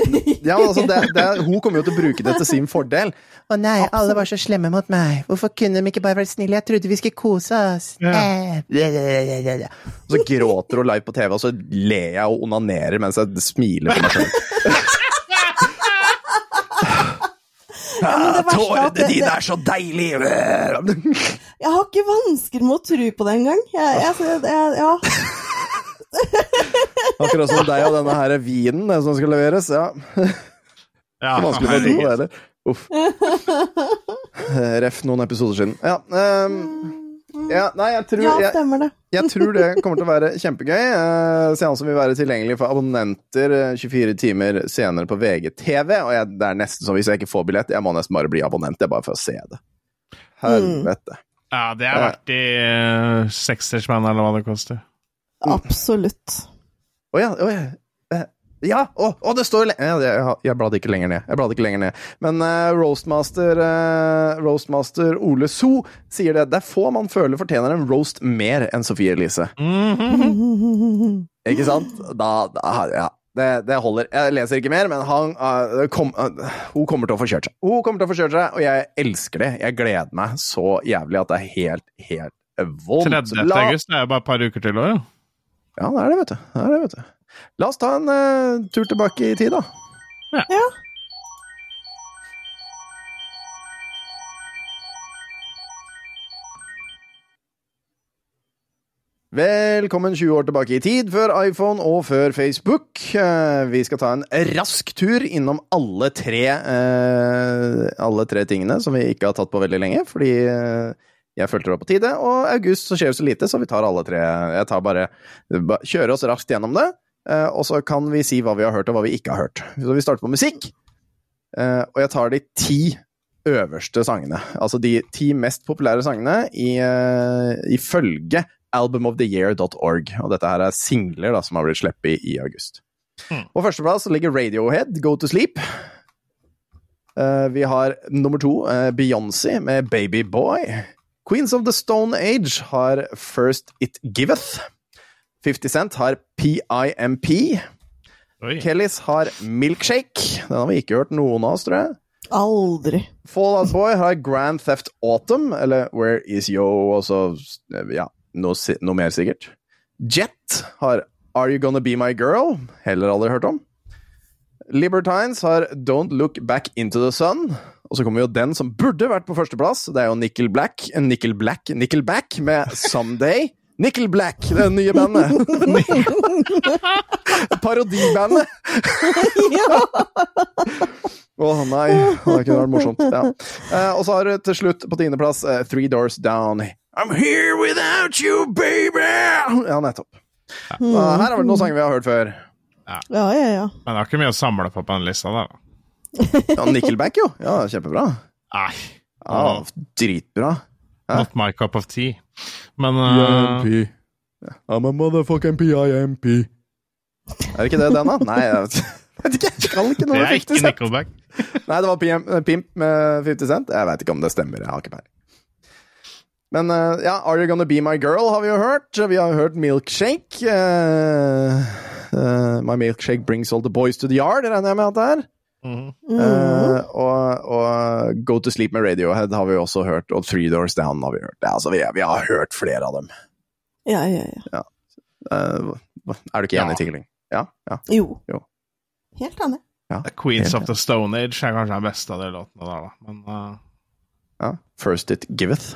ja altså, det, det, hun kommer jo til å bruke det til sin fordel. Å nei, alle var så slemme mot meg. Hvorfor kunne de ikke bare vært snille? Jeg trodde vi skulle kose oss. Ja. Eh. Og så gråter hun live på TV, og så ler jeg og onanerer mens jeg smiler for meg sjøl. men det verste er at Tårene dine er så deilige! Jeg har ikke vansker med å tro på det engang. Jeg, jeg, jeg, ja. Akkurat som deg og denne her vinen den som skal leveres. Ja, Ja, Vanskelig å tro på det heller. Uff. Eh, Ref noen episoder siden. Ja, ehm, ja nei, jeg tror, ja, stemmer det. jeg tror det kommer til å være kjempegøy. Uh, Seansen vil være tilgjengelig for abonnenter eh, 24 timer senere på VGTV. Og jeg, det er nesten sånn, hvis jeg ikke får billett, jeg må nesten bare bli abonnent. Det er bare for å se det. Helvete. Ja, det er verdt i uh, sekstersmann, eller hva det koster. Absolutt. Å ja, å ja. oh, Ja, å, og, det står Jeg, jeg bladde ikke lenger ned. Jeg bladde ikke lenger ned. Men uh, roastmaster, uh, roastmaster Ole So sier det. Det er få man føler fortjener en roast mer enn Sofie Elise. Ikke sant? Da, da Ja. Det, det holder. Jeg leser ikke mer, men han, uh, kom, uh, hun kommer til å få kjørt seg. Hun kommer til å få kjørt seg, og jeg elsker det. Jeg gleder meg så jævlig at det er helt, helt vondt. 30. La- august det er jo bare et par uker til ja. Ja, det er det, vet du. Det er det, vet du. La oss ta en uh, tur tilbake i tid, da. Ja. Velkommen 20 år tilbake i tid, før iPhone og før Facebook. Eh, Vi skal ta en rask tur innom alle tre, eh, alle tre tingene som vi ikke har tatt på veldig lenge, fordi jeg følte det var på tide. Og august så skjer det så lite, så vi tar alle tre. Jeg tar bare, kjører oss raskt gjennom det, og så kan vi si hva vi har hørt og hva vi ikke har hørt. Så vi starter på musikk, eh, og jeg tar de ti øverste sangene. Altså de ti mest populære sangene i, eh, ifølge albumoftheyear.org. Og dette her er singler da, som har blitt sluppet i, i august. Mm. På førsteplass ligger Radiohead, Go to Sleep. Eh, vi har nummer to, uh, Beyoncé med Baby Boy. Queens of the Stone Age har First It Giveth. 50 Cent har PIMP. Oi. Kellys har Milkshake. Den har vi ikke hørt noen av oss, tror jeg. Aldri. Fallout Boy har Grand Theft Autumn, eller Where Is Yo, og så ja, noe, noe mer sikkert. Jet har Are You Gonna Be My Girl, heller aldri hørt om. Libertines har Don't Look Back Into The Sun. Og så kommer jo den som burde vært på førsteplass. Det er jo Nickel Black, Nickel Black, Nickelback med Someday. Nickel Black, det nye bandet. Parodibandet. ja. Å nei, det kunne vært morsomt. Ja. Eh, og så har du til slutt på tiendeplass eh, Three Doors Down. I'm here without you, baby! Ja, nettopp. Så her har vært noen sanger vi har hørt før. ja, ja, ja. Men det er ikke mye å samle på på den lista der, da. Ja, Nickelback, jo. Ja, kjempebra. Nei. Ja, dritbra. Hæ? Not my cup of tea. Men eh, I'm a motherfucking PIMP. Er det ikke det, den, da? Nei, jeg vet, vet ikke. Jeg kan ikke noe er 50 ikke Cent. Nickelback. Nei, det var PM, Pimp med 50 Cent. Jeg veit ikke om det stemmer. Jeg har ikke peiling. Men uh, ja, Are You Gonna Be My Girl har vi jo hørt. Vi har hørt Milkshake. Uh, uh, my Milkshake Brings All The Boys To The Yard, regner jeg med at det er. Eh, og, og Go To Sleep med Radiohead har vi også hørt, og Three Doors Down har vi hørt. Ja, altså, vi, vi har hørt flere av dem. Ja, ja, ja. Uh, er du ikke enig, Ja. Tingling? Ja? ja. Jo. Jo. Helt enig. Queens of the Stone Age er kanskje den beste av de låtene der, da. Men uh... ja. First It Giveth.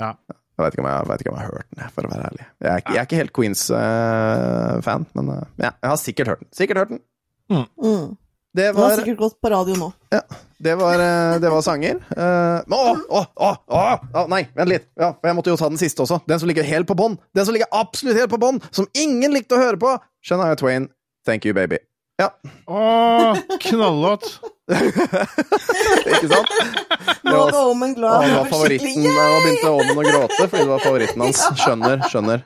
ja. Jeg vet ikke ikke om jeg har hørt den, for å være ærlig. Jeg er, jeg er ikke helt Queens-fan, men ja, jeg har sikkert hørt den. Sikkert hørt den. Mm. Det Den har var, sikkert gått på radio nå. det var, eh, det var sanger. Eh, men Å, å, å, nei, vent litt. Ja, jeg måtte jo ta den siste også. Den som ligger helt på bånn. Den som ligger absolutt helt på bånn, som ingen likte å høre på. Shania Twain, Thank You Baby. Ja, Å, knallåt! ikke sant? Det Nå var, var Omen glad. det var favoritten. Nå begynte Omen å gråte fordi det var favoritten hans. Skjønner, skjønner.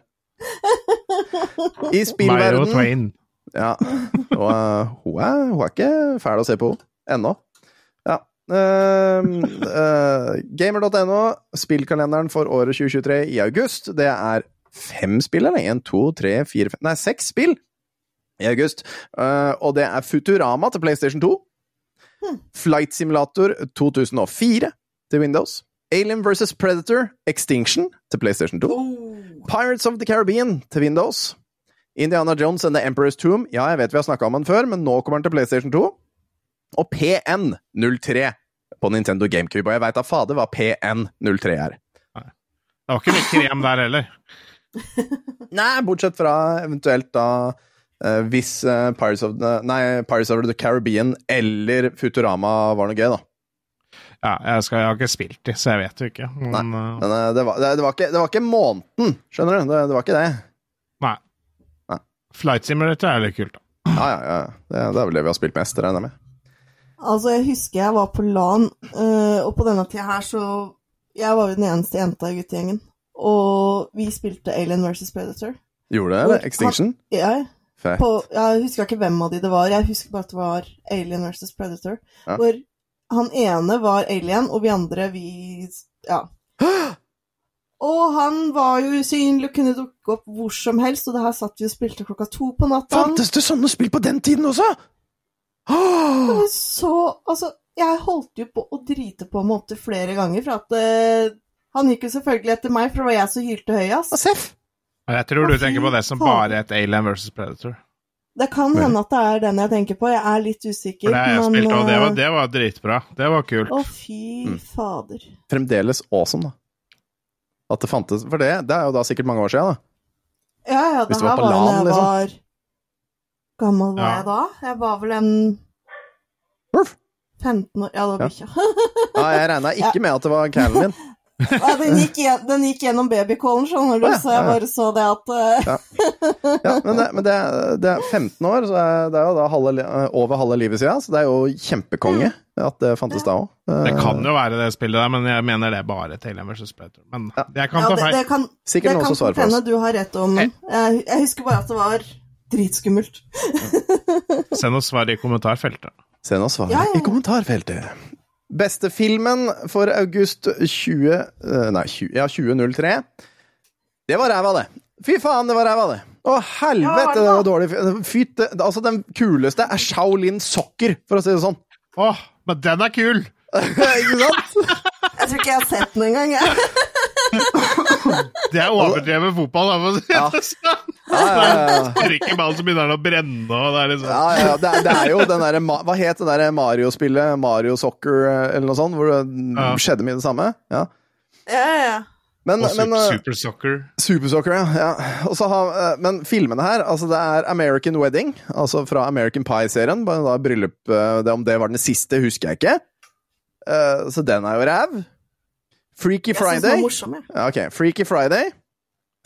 I spillverden Twain. Ja. Og uh, hun, er, hun er ikke fæl å se på ennå. Ja. Uh, uh, Gamer.no, spillkalenderen for året 2023 i august. Det er fem spill, eller? Én, to, tre, fire, fem Nei, seks spill i august. Eh, og det er Futurama til PlayStation 2. Flight Simulator 2004 til Windows. Alien vs. Predator Extinction til PlayStation 2. Pirates of the Caribbean til Windows. Indiana Jones and The Emperor's Tomb. Ja, jeg vet vi har snakka om den før, men nå kommer den til PlayStation 2. Og PN03 på Nintendo GameCube. Og jeg veit da fader hva PN03 er. Nei. Det var ikke mye krem der heller. Nei, bortsett fra eventuelt da uh, hvis uh, Pirates, of the, nei, Pirates of the Caribbean eller Futurama var noe gøy, da. Ja, jeg, skal, jeg har ikke spilt de, så jeg vet jo ikke. Men, Nei, Men eh, det, var, det, det, var ikke, det var ikke måneden, skjønner du? Det, det var ikke det. Flight Simulator er litt kult, da. Ja, ja, ja. Det, det er vel det vi har spilt mest, regner jeg med. Altså, jeg husker jeg var på LAN, eh, og på denne tida her så Jeg var jo den eneste jenta i guttegjengen. Og vi spilte Alien versus Predator. Gjorde det, eller? Extinction? Ja Fett. på, jeg husker ikke hvem av de det var. Jeg husker bare at det var Alien versus Predator. Ja. Hvor han ene var alien, og vi andre, vi Ja. Og han var jo usynlig og kunne dukke opp hvor som helst, og det her satt vi og spilte klokka to på natta. Fantes det sånne spill på den tiden også?! Åh! Så Altså, jeg holdt jo på å drite på meg opptil flere ganger, for at uh, Han gikk jo selvfølgelig etter meg, for det var jeg som hylte høyest. Seff! Jeg tror du tenker på det som bare et Alien versus Predator. Det kan hende at det er den jeg tenker på. Jeg er litt usikker, For det har jeg men spilt, og det var, eh, det var dritbra. Det var kult. Å, fy Mm. fader. Fremdeles awesome, da. At det fantes For det, det er jo da sikkert mange år siden, da. Ja, ja, det her var jo da jeg liksom. var Gammel var Ja. jeg da? Jeg var vel en 15 år Ja, det var bikkja. Ja, jeg regna ikke med at det var callen min. Ja, den, gikk igjen- den gikk gjennom babycallen, skjønner du, ja, så jeg bare så det at ja. Ja, men det, men det, det er 15 år, så det er jo da halve, over halve livet siden, så det er jo kjempekonge at det fantes da òg. Det kan jo være det spillet der, men jeg mener det er bare til Alien versus Predator. Men jeg kan ta feil. det kan, Sikkert noen som svarer for oss. hende du har rett om jeg, jeg husker bare at det var dritskummelt. Send oss svar i kommentarfeltet. Send oss ja. i kommentarfeltet. Beste filmen for august 20... eh, Nei, 20, ja, 2003. Det var ræva, det. Fy faen, det var ræva, det. Å, helvete, Ja, det var dårlig. Fy, altså, den kuleste er Shaolin Soccer, for å si det sånn. Åh, men den er kul! Ikke sant? Jeg tror ikke jeg har sett den engang, jeg. Det er overdrevet fotball, da. for å si det sånn. Ja, ja. Sparker ballen, så begynner den å brenne, og det er liksom Ja, ja, det, er, det er jo den derre Hva het det derre Mario-spillet? Mario Soccer eller noe sånt? Hvor det Ja. skjedde mye det samme? Ja. Ja, ja. Men, Og men super, eh, super Soccer. Super Soccer, ja. ja. Har, eh, men filmene her, altså det er American Wedding, altså fra American Pie-serien. Bare da bryllup eh, det, Om det var den siste, husker jeg ikke. Eh, så den er jo ræv. Freaky Jeg synes den var Friday. morsom. Ja, ok. Freaky Friday.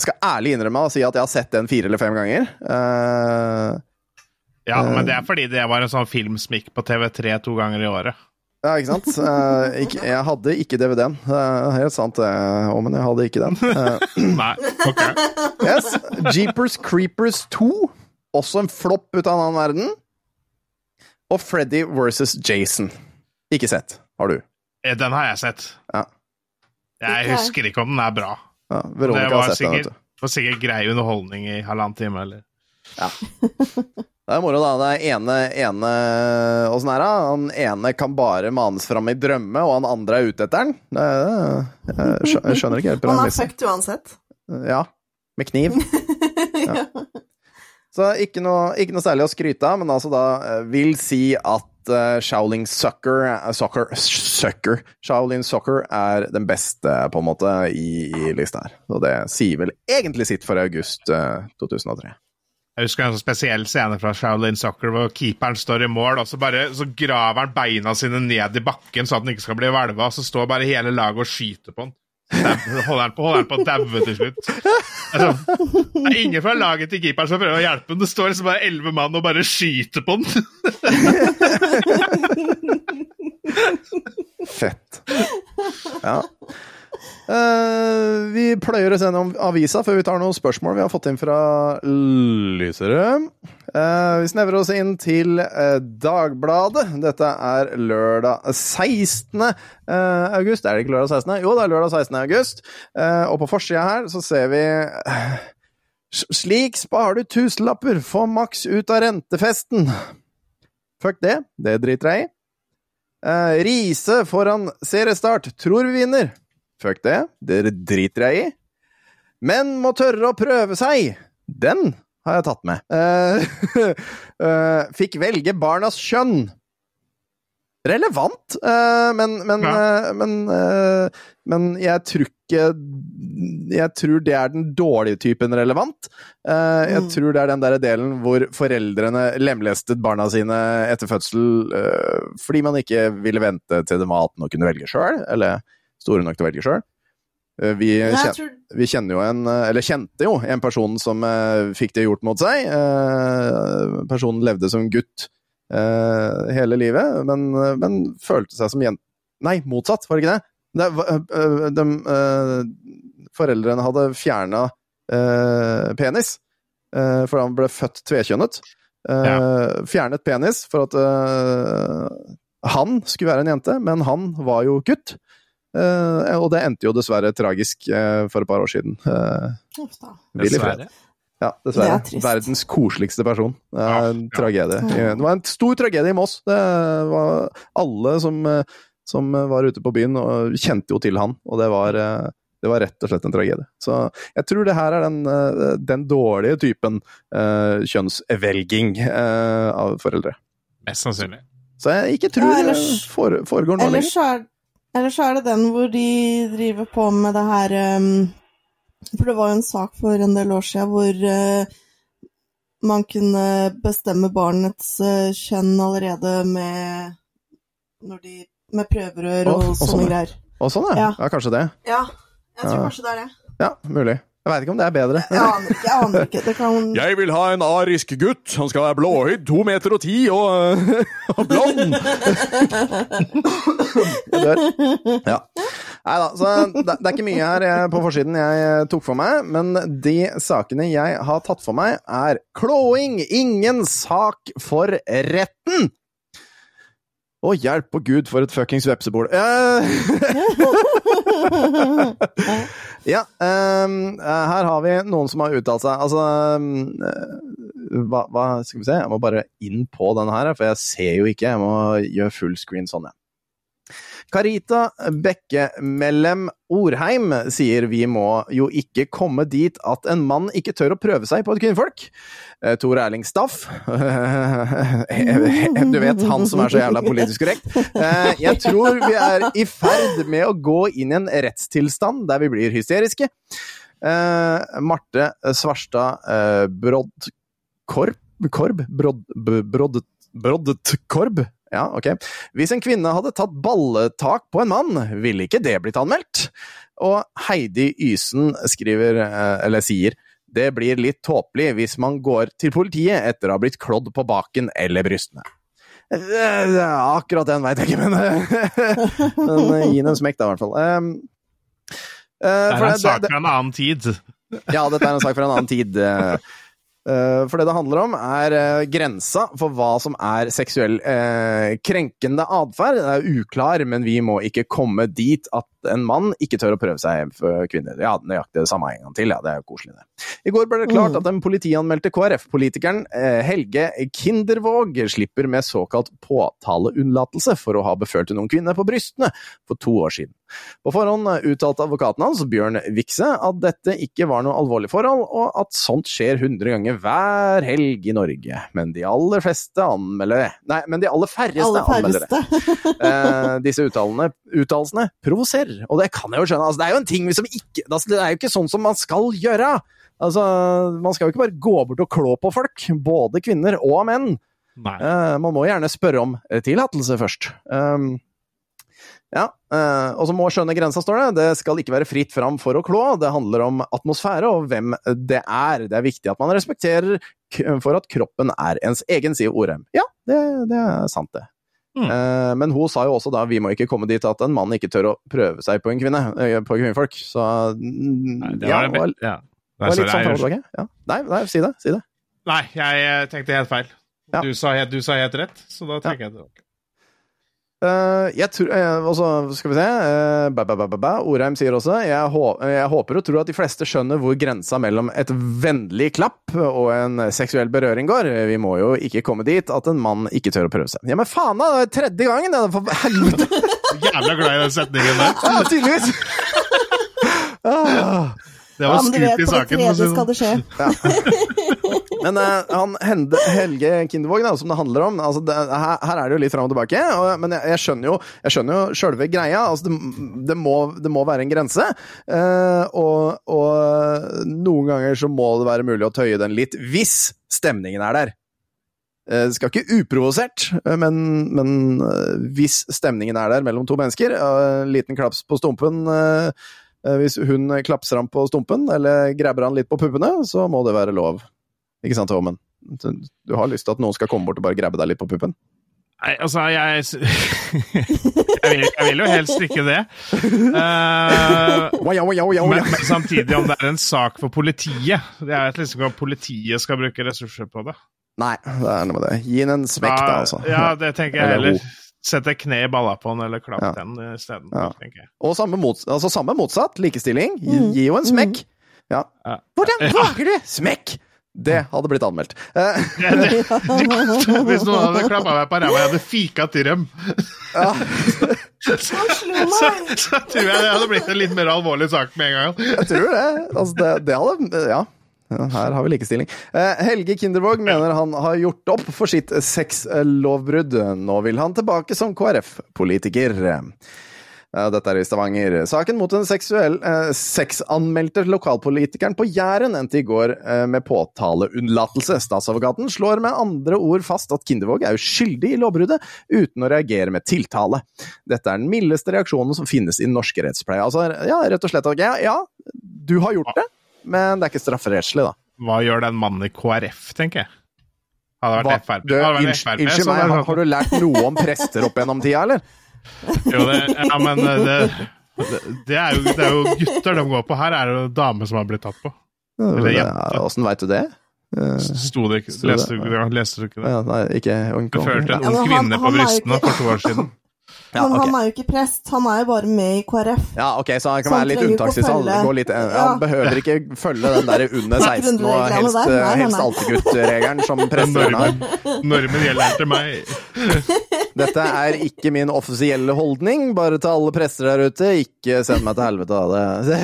Skal ærlig innrømme og si at jeg har sett den fire eller fem ganger. Uh, Ja, men det er fordi det var en sånn film som gikk på TV3 to ganger i året. Ja, ikke sant? Uh, ikke, jeg hadde ikke DVD-en. Uh, helt sant, det, uh, men jeg hadde ikke den. Eh, Nei, ok. yes. Jeepers Creepers 2. Også en flopp ut av en annen verden. Og Freddy versus Jason. Ikke sett. Har du? Eh, Den har jeg sett. Ja. Jeg husker ikke om den er bra. Ja, Det var har sett den. sikkert, vet du. var sikkert grei underholdning i halvannen time, eller Det er moro, da. Det er ene, ene Åssen er det? Han ene kan bare manes fram i drømme, og han andre er ute etter den. Det, det, jeg skjønner ikke helt Han er fucked uansett. Ja. Med kniv. ja. Så ikke noe, ikke noe særlig å skryte av, men altså da eh, vil si at eh, Shaolin Sucker, eh, soccer, Sucker Shaolin Soccer er den beste, på en måte, i, i lista her. Og det sier vel egentlig sitt for august uh, 2003. Jeg husker en sånn spesiell scene fra Shaolin Soccer hvor keeperen står i mål, og så bare så graver han beina sine ned i bakken så at han ikke skal bli hvelva, og så står bare hele laget og skyter på han. Holder han på, på å daue til slutt. Sånn, det er ingen fra laget til keeperen som prøver å hjelpe ham. Det står liksom bare elleve mann og bare skyter på den. Fett. Ja. Eh, vi pløyer oss gjennom avisa før vi tar noen spørsmål vi har fått inn fra lysere. Uh, vi snevrer oss inn til uh, Dagbladet. Dette er lørdag 16. eh, august. Er det ikke lørdag 16.? Jo, det er lørdag 16. august. Og på forsida her så ser vi Slik sparer du tusenlapper, få maks ut av rentefesten. Fuck det, det driter jeg i. Riise foran seriestart. Tror vi vinner. Fuck det. Det driter jeg i. Men må tørre å prøve seg. Den har jeg tatt med. Uh, uh, fikk velge barnas kjønn. Relevant, uh, men men, Ja. men, men jeg tror ikke Jeg tror det er den dårlige typen relevant. Jeg Mm. tror det er den der delen hvor foreldrene lemlestet barna sine etter fødsel fordi man ikke ville vente til de var 18 og kunne velge sjøl, eller store nok til å velge sjøl. Vi, kjen, vi kjenner jo en, eh, eller kjente jo en person som eh, fikk det gjort mot seg. Eh, personen levde som gutt eh, hele livet, men, men følte seg som jente Nei, motsatt, var det ikke det? Det, øh, de, øh, foreldrene hadde fjerna penis, øh, for han ble født tvekjønnet. Øh, Fjernet penis for at han skulle være en jente, men han var jo gutt. Eh, og det endte jo dessverre tragisk eh, for et par år siden. Uh, da. Dessverre. Ja, dessverre. Det er trist. Verdens koseligste person. Det er Ja, en ja. tragedie. Det var en stor tragedie i Moss. Det var alle som, eh, som var ute på byen, og kjente jo til han. Og det var, eh, det var rett og slett en tragedie. Så jeg tror det her er den, eh, den dårlige typen uh, kjønnsvelging uh, av foreldre. Mest sannsynlig. Så jeg ikke tror Ja, det ellers- fore, foregår nå Ellers lenger. så, er, ellers så er det den hvor de driver på med det her um, For det var jo en sak for en del år siden hvor uh, man kunne bestemme barnets uh, kjønn allerede med, når de, med prøverør og, og, og sånn, sånne greier. Og sånn, ja. Ja. ja. Kanskje det. Ja, jeg tror Ja. kanskje det er det. Ja, mulig. Jeg veit ikke om det er bedre. Jeg aner ikke. Jeg aner ikke. Det kan Jeg vil ha en arisk gutt. Han skal være blåøyd, to meter og ti og, og blond. Jeg dør. Ja. Nei da, så det, det er ikke mye her eh, på forsiden jeg eh, tok for meg, men de sakene jeg har tatt for meg, er klåing, ingen sak for retten. Å, hjelp og gud, for et fuckings vepsebol. Eh, ja, eh, her har vi noen som har uttalt seg. Altså eh, hva, hva skal vi se? Jeg må bare inn på denne her, for jeg ser jo ikke. Jeg må gjøre full screen sånn, ja. Karita Bekkemellem Orheim sier vi må jo ikke komme dit at en mann ikke tør å prøve seg på et kvinnfolk. Eh, Tor Erling Staff, du vet, han som er så jævla politisk korrekt. Eh, Jeg tror vi er i ferd med å gå inn i en rettstilstand der vi blir hysteriske. Eh, Marte Svarstad Brodkorp Korb? Brodd... Broddet Korb? Ja, ok. Hvis en kvinne hadde tatt balletak på en mann, ville ikke det blitt anmeldt? Og Heidi Ysen skriver, eh, eller sier, det blir litt tåpelig hvis man går til politiet etter å ha blitt klådd på baken eller brystene. Eh, Akkurat den veit jeg ikke, men, men gi den en smekk, da, i hvert fall. Um, eh, Det er en sak fra en annen tid. ja, dette er en sak fra en annen tid. Eh, For det det handler om, er eh, grensa for hva som er seksuell eh, krenkende atferd. Det er uklar, men vi må ikke komme dit at en mann ikke tør å prøve seg for kvinner. Ja, nøyaktig det samme en gang til. Ja, det er jo koselig, det. I går ble det klart Mm. at den politianmeldte KrF-politikeren eh, Helge Kindervåg slipper med såkalt påtaleunnlatelse for å ha befølt noen kvinner på brystene for to år siden. På forhånd uttalte advokaten hans, Bjørn Vikse, at dette ikke var noe alvorlig forhold, og at sånt skjer 100 ganger hver helg i Norge. Men de aller fleste anmelder det. Nei, men de aller færreste Aller anmelder det. Eh, disse uttalelsene provoserer, og det kan jeg jo skjønne. Altså, det er jo en ting som ikke altså, Det er jo ikke sånn som man skal gjøre! Altså, Man skal jo ikke bare gå bort og klå på folk, både kvinner og menn. Eh, man må gjerne spørre om eh, tillatelse først. Um, ja, uh, og så må skjønne grensa, står det. Det skal ikke være fritt fram for å klå. Det handler om atmosfære og hvem det er. Det er viktig at man respekterer for at kroppen er ens egen, sier Orem. Ja, det, det er sant, det. Mm. Eh, men hun sa jo også da vi må ikke komme dit at en mann ikke tør å prøve seg på en kvinne, eh, på kvinnfolk. Så mm, Nei, det ja, var, det var, ja. det var litt sånn tilbake. Ja. Nei, nei, si det. Si det. Nei, jeg tenkte helt feil. Ja. Du, sa helt, du sa helt rett, så da tenker jeg det. Eh, jeg tror eh, Og skal vi se ba, ba, ba, ba, ba. Orheim sier også jeg, hå jeg håper og tror at de fleste skjønner hvor grensa mellom et vennlig klapp og en seksuell berøring går. Vi må jo ikke komme dit at en mann ikke tør å prøve seg. Ja, men faen da! Det er tredje gangen! Det er for helvete! Jævla glad i den setningen der. Ja, tydeligvis! ah. Det Ja, var men du vet, i på det saken. å si tredje skal sånn. det skje. Men uh, han Hende, Helge Kindervåg, da, som det handler om altså det, her, her er det jo litt fram og tilbake, og, men jeg, jeg skjønner jo jeg skjønner jo sjølve greia. Altså det, det, må, det må være en grense. Uh, og, og noen ganger så må det være mulig å tøye den litt, hvis stemningen er der. Eh, Det skal ikke uprovosert, men, men hvis stemningen er der mellom to mennesker, en liten klaps på stumpen Hvis hun klapser ham på stumpen, eller grabber han litt på puppene, så må det være lov. Ikke sant, Håmen? Du du har lyst til at noen skal komme bort og bare grabbe deg litt på puppen? Nei, altså, jeg, Jeg vil, jeg vil jo helst ikke det. Eh, Wow, wow, wow, wow. men, men samtidig, om det er en sak for politiet Det er liksom ikke at politiet skal bruke ressurser på det. Nei, det er noe med det. Gi den en smekk, da, altså. Ja, det tenker jeg Eller heller. Sette kne i balla på den, eller klapp Ja. den isteden. Ja. jeg. Og samme, mot, altså samme motsatt, likestilling. Gi, gi jo en smekk. Ja. Ja. Hvordan våger du? Smekk! Det hadde blitt anmeldt. Eh, Ja, det, hvis noen hadde klappa meg på ræva jeg hadde fika til dem, ja. så, slo så, så tror jeg det hadde blitt en litt mer alvorlig sak med en gang. Jeg tror det. Altså, det, det hadde Ja. Her har vi likestilling. Eh, Helge Kindervåg mener han har gjort opp for sitt sexlovbrudd. Nå vil han tilbake som KrF-politiker. Dette er i Stavanger. Saken mot den seksuell, eh, sexanmeldte lokalpolitikeren på Jæren endte i går eh, med påtaleunnlatelse. Statsadvokaten slår med andre ord fast at Kindervåg er uskyldig i lovbruddet, uten å reagere med tiltale. Dette er den mildeste reaksjonen som finnes i norsk rettspleie. Altså, ja, rett og slett ja, ja, du har gjort det, men det er ikke strafferettslig, da. Hva gjør den mannen i KrF, tenker jeg? Hadde det Hva, Frp, du, hadde vært FRP, unnskyld så meg, har, har du lært noe om prester opp gjennom tida, eller? Jo, det, ja, men eh, det, det, det, er jo, det er jo gutter de går på. Her er det jo damer som har blitt tatt på. Eller jente. Åssen veit du det? Sto det ikke Sto det, Leste du, leste du ikke det? Ja, nei, ikke Det førte en ung kvinne på brystene for to år siden. Ja, Men okay. han er jo ikke prest, han er jo bare med i KrF. Ja, ok, så han kan Så han være litt unntakstilstand. følge- litt- ja. Han behøver ikke følge den der under 16 og helst, der. Nei, helst nei. altergutt-regelen som presten har. Normen, gjelder til meg. Dette er ikke min offisielle holdning, bare til alle prester der ute. Ikke send meg til helvete av det.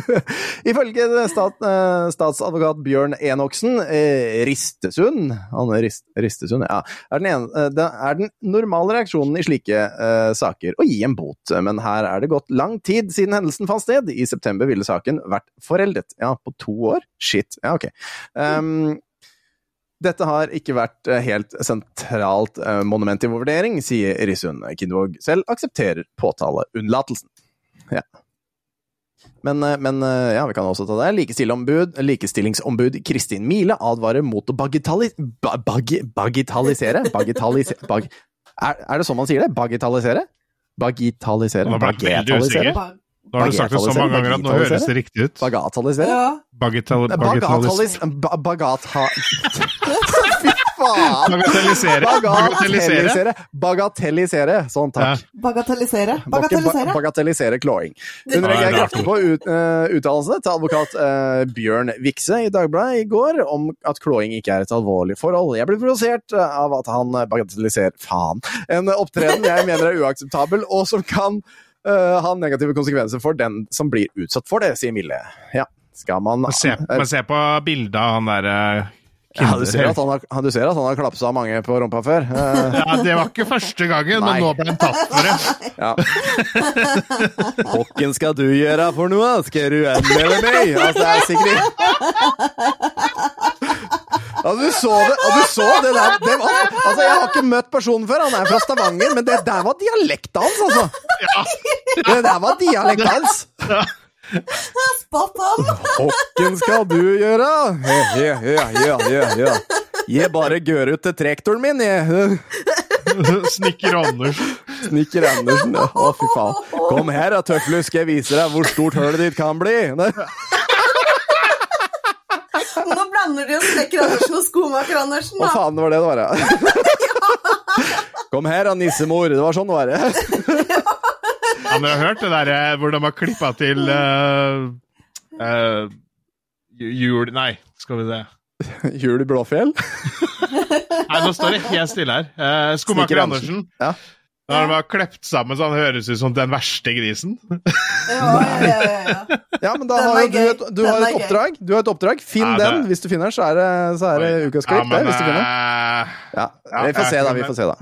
Ifølge stat, eh, statsadvokat Bjørn Enoksen, eh, Ristesund Han er Rist, Ristesund, ja. Er den, ene, eh, er den normale reaksjonen i slike eh, saker og gi en bot, men her er det gått lang tid siden hendelsen fant sted. I september ville saken vært foreldet. Ja, på to år? Shit. Ja, ok. Um, dette har ikke vært eh, helt sentralt eh, monument i vår vurdering, sier Risund. Kindvåg selv aksepterer påtaleunnlatelsen. Ja. Men, eh, men ja, vi kan også ta det. Likestillingsombud, likestillingsombud Kristin Mile advarer mot å bagitali, bag, bagi, bagitalisere Bagitalisere bag, er, er det sånn man sier det? Bagitalisere? Bagitalisere? Nå ble jeg veldig usikker. Nå har du sagt det så mange ganger at nå høres det riktig ut. Bagatalisere? Ja. Bagatell, Bagatalis... bagatellis- ba- Bagata... Fy faen! Bagatellisere. Bagatellisere. Bagatellisere. Sånn, takk. Bagatellisere. Bagatellisere. Bagatellisere klåing. Hun reagerer er kraftig på ut, uh, uttalelsene til advokat uh, Bjørn Vikse i Dagbladet i går om at klåing ikke er et alvorlig forhold. Jeg blir provosert eh, av at han eh, bagatelliserer faen. En opptreden jeg mener er uakseptabel, og som kan uh, ha negative konsekvenser for den som blir utsatt for det, sier Mille. Ja, skal man man, se, man se på bildet av han der eh, ja, du ser at han har, du ser at han har klapsa mange på rumpa før. Ja, det var ikke første gangen, Nei. men nå ble han tatt for det. Ja. Hokken skal du gjøre for noe? Skal du anmelde meg? Altså, det er sikkert Altså, du så det, og du så det der det var, Altså, jeg har ikke møtt personen før, han er fra Stavanger, men det der var dialekta hans, altså! Ja. Det der var dialekta hans! Spot on! Hokken skal du gjøre? Ja, ja, ja, ja, ja. Jeg bare gør ut til trektoren min, jeg. Snikker Andersen. Snikker Andersen. ja. Å, fy faen. Kom her da, skal jeg vise deg hvor stort hølet ditt kan bli. Nå blander de jo Snekker Andersen og Skomaker Andersen, Hva Å faen var det det var? ja? Kom her da, nissemor. Det var sånn det var. Ja. Ja, men jeg har hørt det der eh, hvor de har klippa til uh, jul Nei, skal vi se. Jul i Blåfjell? Nei, nå står det helt stille her. Uh, Skomaker Andersen. Ja. Når de har klept sammen så han høres ut som den verste grisen. Ja, ja, ja, ja. Ja, men da har jo du et, du har et oppdrag. Du har et oppdrag. Finn Ja, det- den. Hvis du finner den, så er det, så er det ukas klipp. det, hvis du finner den. Ja, ja, vi får se, da. Vi får se, da.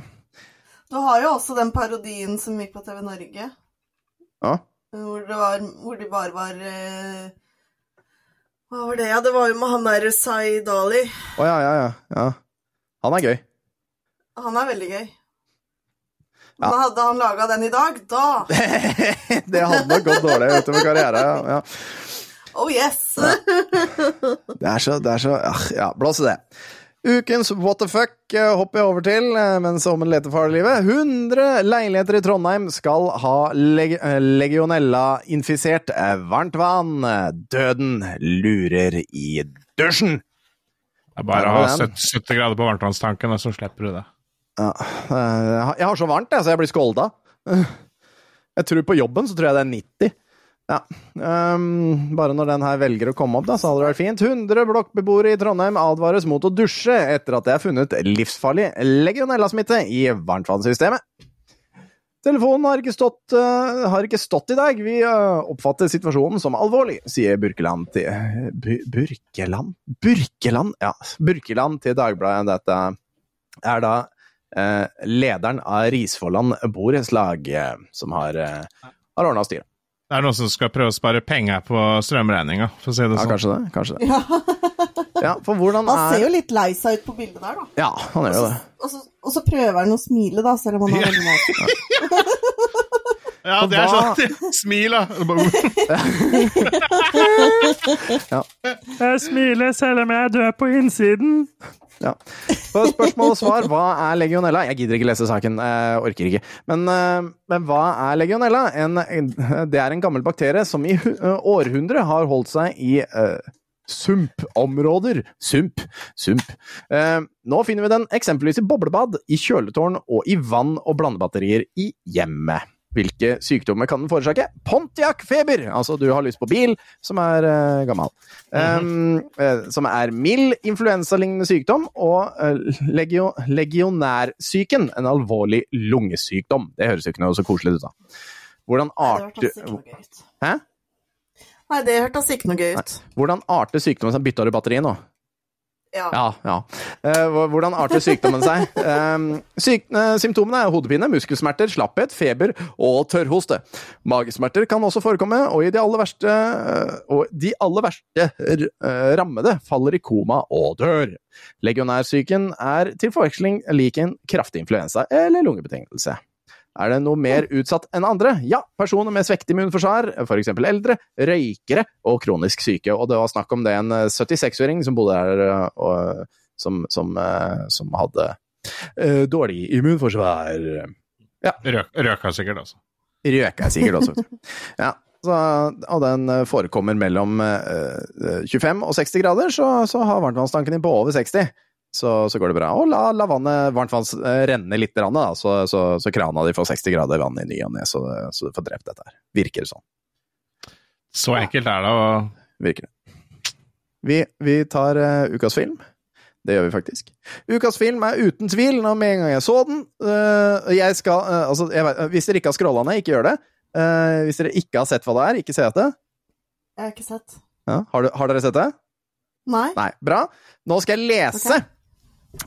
Du har jo også den parodien som gikk på TV Norge, Ja. hvor, det var, hvor de bare var eh, Hva var det? Ja, det var jo med han der Sai Dali. Å ja, ja, ja, ja. Han er gøy. Han er veldig gøy. Ja. Men hadde han laga den i dag, da det hadde nok gått dårlig utover karrieren. Ja. Oh yes! Det er så, det er så Ja, blås i det. Ukens what the fuck eh, hopper jeg over til eh, mens Ommen leter for livet. 100 leiligheter i Trondheim skal ha leg eh, legionella-infisert varmt vann. Døden lurer i dusjen. Det er bare å ha 70, 70 grader på varmtvannstanken, og så slipper du det. Ja, jeg har så varmt, jeg, så jeg blir skålda. Jeg tror på jobben så tror jeg det er 90. Ja. Um, bare når den her velger å komme opp, da, så hadde det vært fint. 100 blokkbeboere i Trondheim advares mot å dusje etter at det er funnet livsfarlig legionellasmitte i varmtvannssystemet. Telefonen har ikke, stått, uh, har ikke stått i dag. Vi uh, oppfatter situasjonen som alvorlig, sier Burkeland til uh, Burkeland? Burkeland? Ja, Burkeland til Dagbladet. Dette er da eh, lederen av Risvolland borettslag, som har, har ordna styret. Det er noen som skal prøve å spare penger på strømregninga, for å si det sånn. Ja, kanskje det. Kanskje det. Ja, Ja, for hvordan Han ser er jo litt lei seg ut på bildet der, da. Ja, han gjør jo det. Og så, og så prøver han å smile, da, selv om han har veldig mat. Ja, det er sånn Smil, da! Jeg smiler selv om jeg er død på innsiden. Ja. På spørsmål og svar, hva er legionella? Jeg gidder ikke lese saken, jeg orker ikke. Men, eh, men hva er legionella? En, det er en gammel bakterie som i eh, århundre har holdt seg i uh, sumpområder. Sump. Sump. Uh, nå finner vi den eksempelvis i boblebad, i kjøletårn og i vann- og blandebatterier i hjemmet. Hvilke sykdommer kan den forårsake? Pontiac-feber! Altså, du har lyst på bil som er uh, gammel. Um, uh, som er mild influensalignende sykdom, og uh, legio legionærsyken, en alvorlig lungesykdom. Det høres jo ikke noe så koselig ut, da. Hvordan arter. Hæ? Nei, det hørtes ikke noe gøy ut. Hvordan arter sykdommen seg? Bytta du batteri nå? Ja. Ja, ja. Eh, hvordan arter sykdommen seg? Um, syk eh, symptomene er hodepine, muskelsmerter, slapphet, feber og tørrhoste. Magesmerter kan også forekomme, og, i de aller verste, eh, de aller verste rammede faller i koma og dør. Legionærsyken er til forveksling lik en kraftig influensa eller lungebetennelse. Er det noe mer utsatt enn andre? Ja, personer med svekket immunforsvar, f.eks. eldre, røykere og kronisk syke. Og det var snakk om det en eh, 76-åring som bodde her, eh, og som, som, eh, som hadde uh, dårlig immunforsvar. Røk, røka sikkert, altså. Røker sikkert også. Ja, så, og den eh, forekommer mellom uh, 25 og 60 grader, så, så har varmtvannstanken din på over 60. Så, så går det bra. Og la, la vannet, varmt vann renne litt, grann, da, så, så, så krana di får 60 grader vann i ny og ne, så, så du får drept dette her. Virker det sånn. Så enkelt er det. å Virker det. Vi, vi tar uh, ukas film. Det gjør vi faktisk. Ukas film er uten tvil, når med en gang jeg så den uh, jeg skal, uh, altså, jeg vet, Hvis dere ikke har scrolla ned, ikke gjør det. Eh, hvis dere ikke har sett hva det er, ikke se etter. Jeg har ikke sett. Ja, har, du, har dere sett det? Nei. Nei. Bra. Nå skal jeg lese.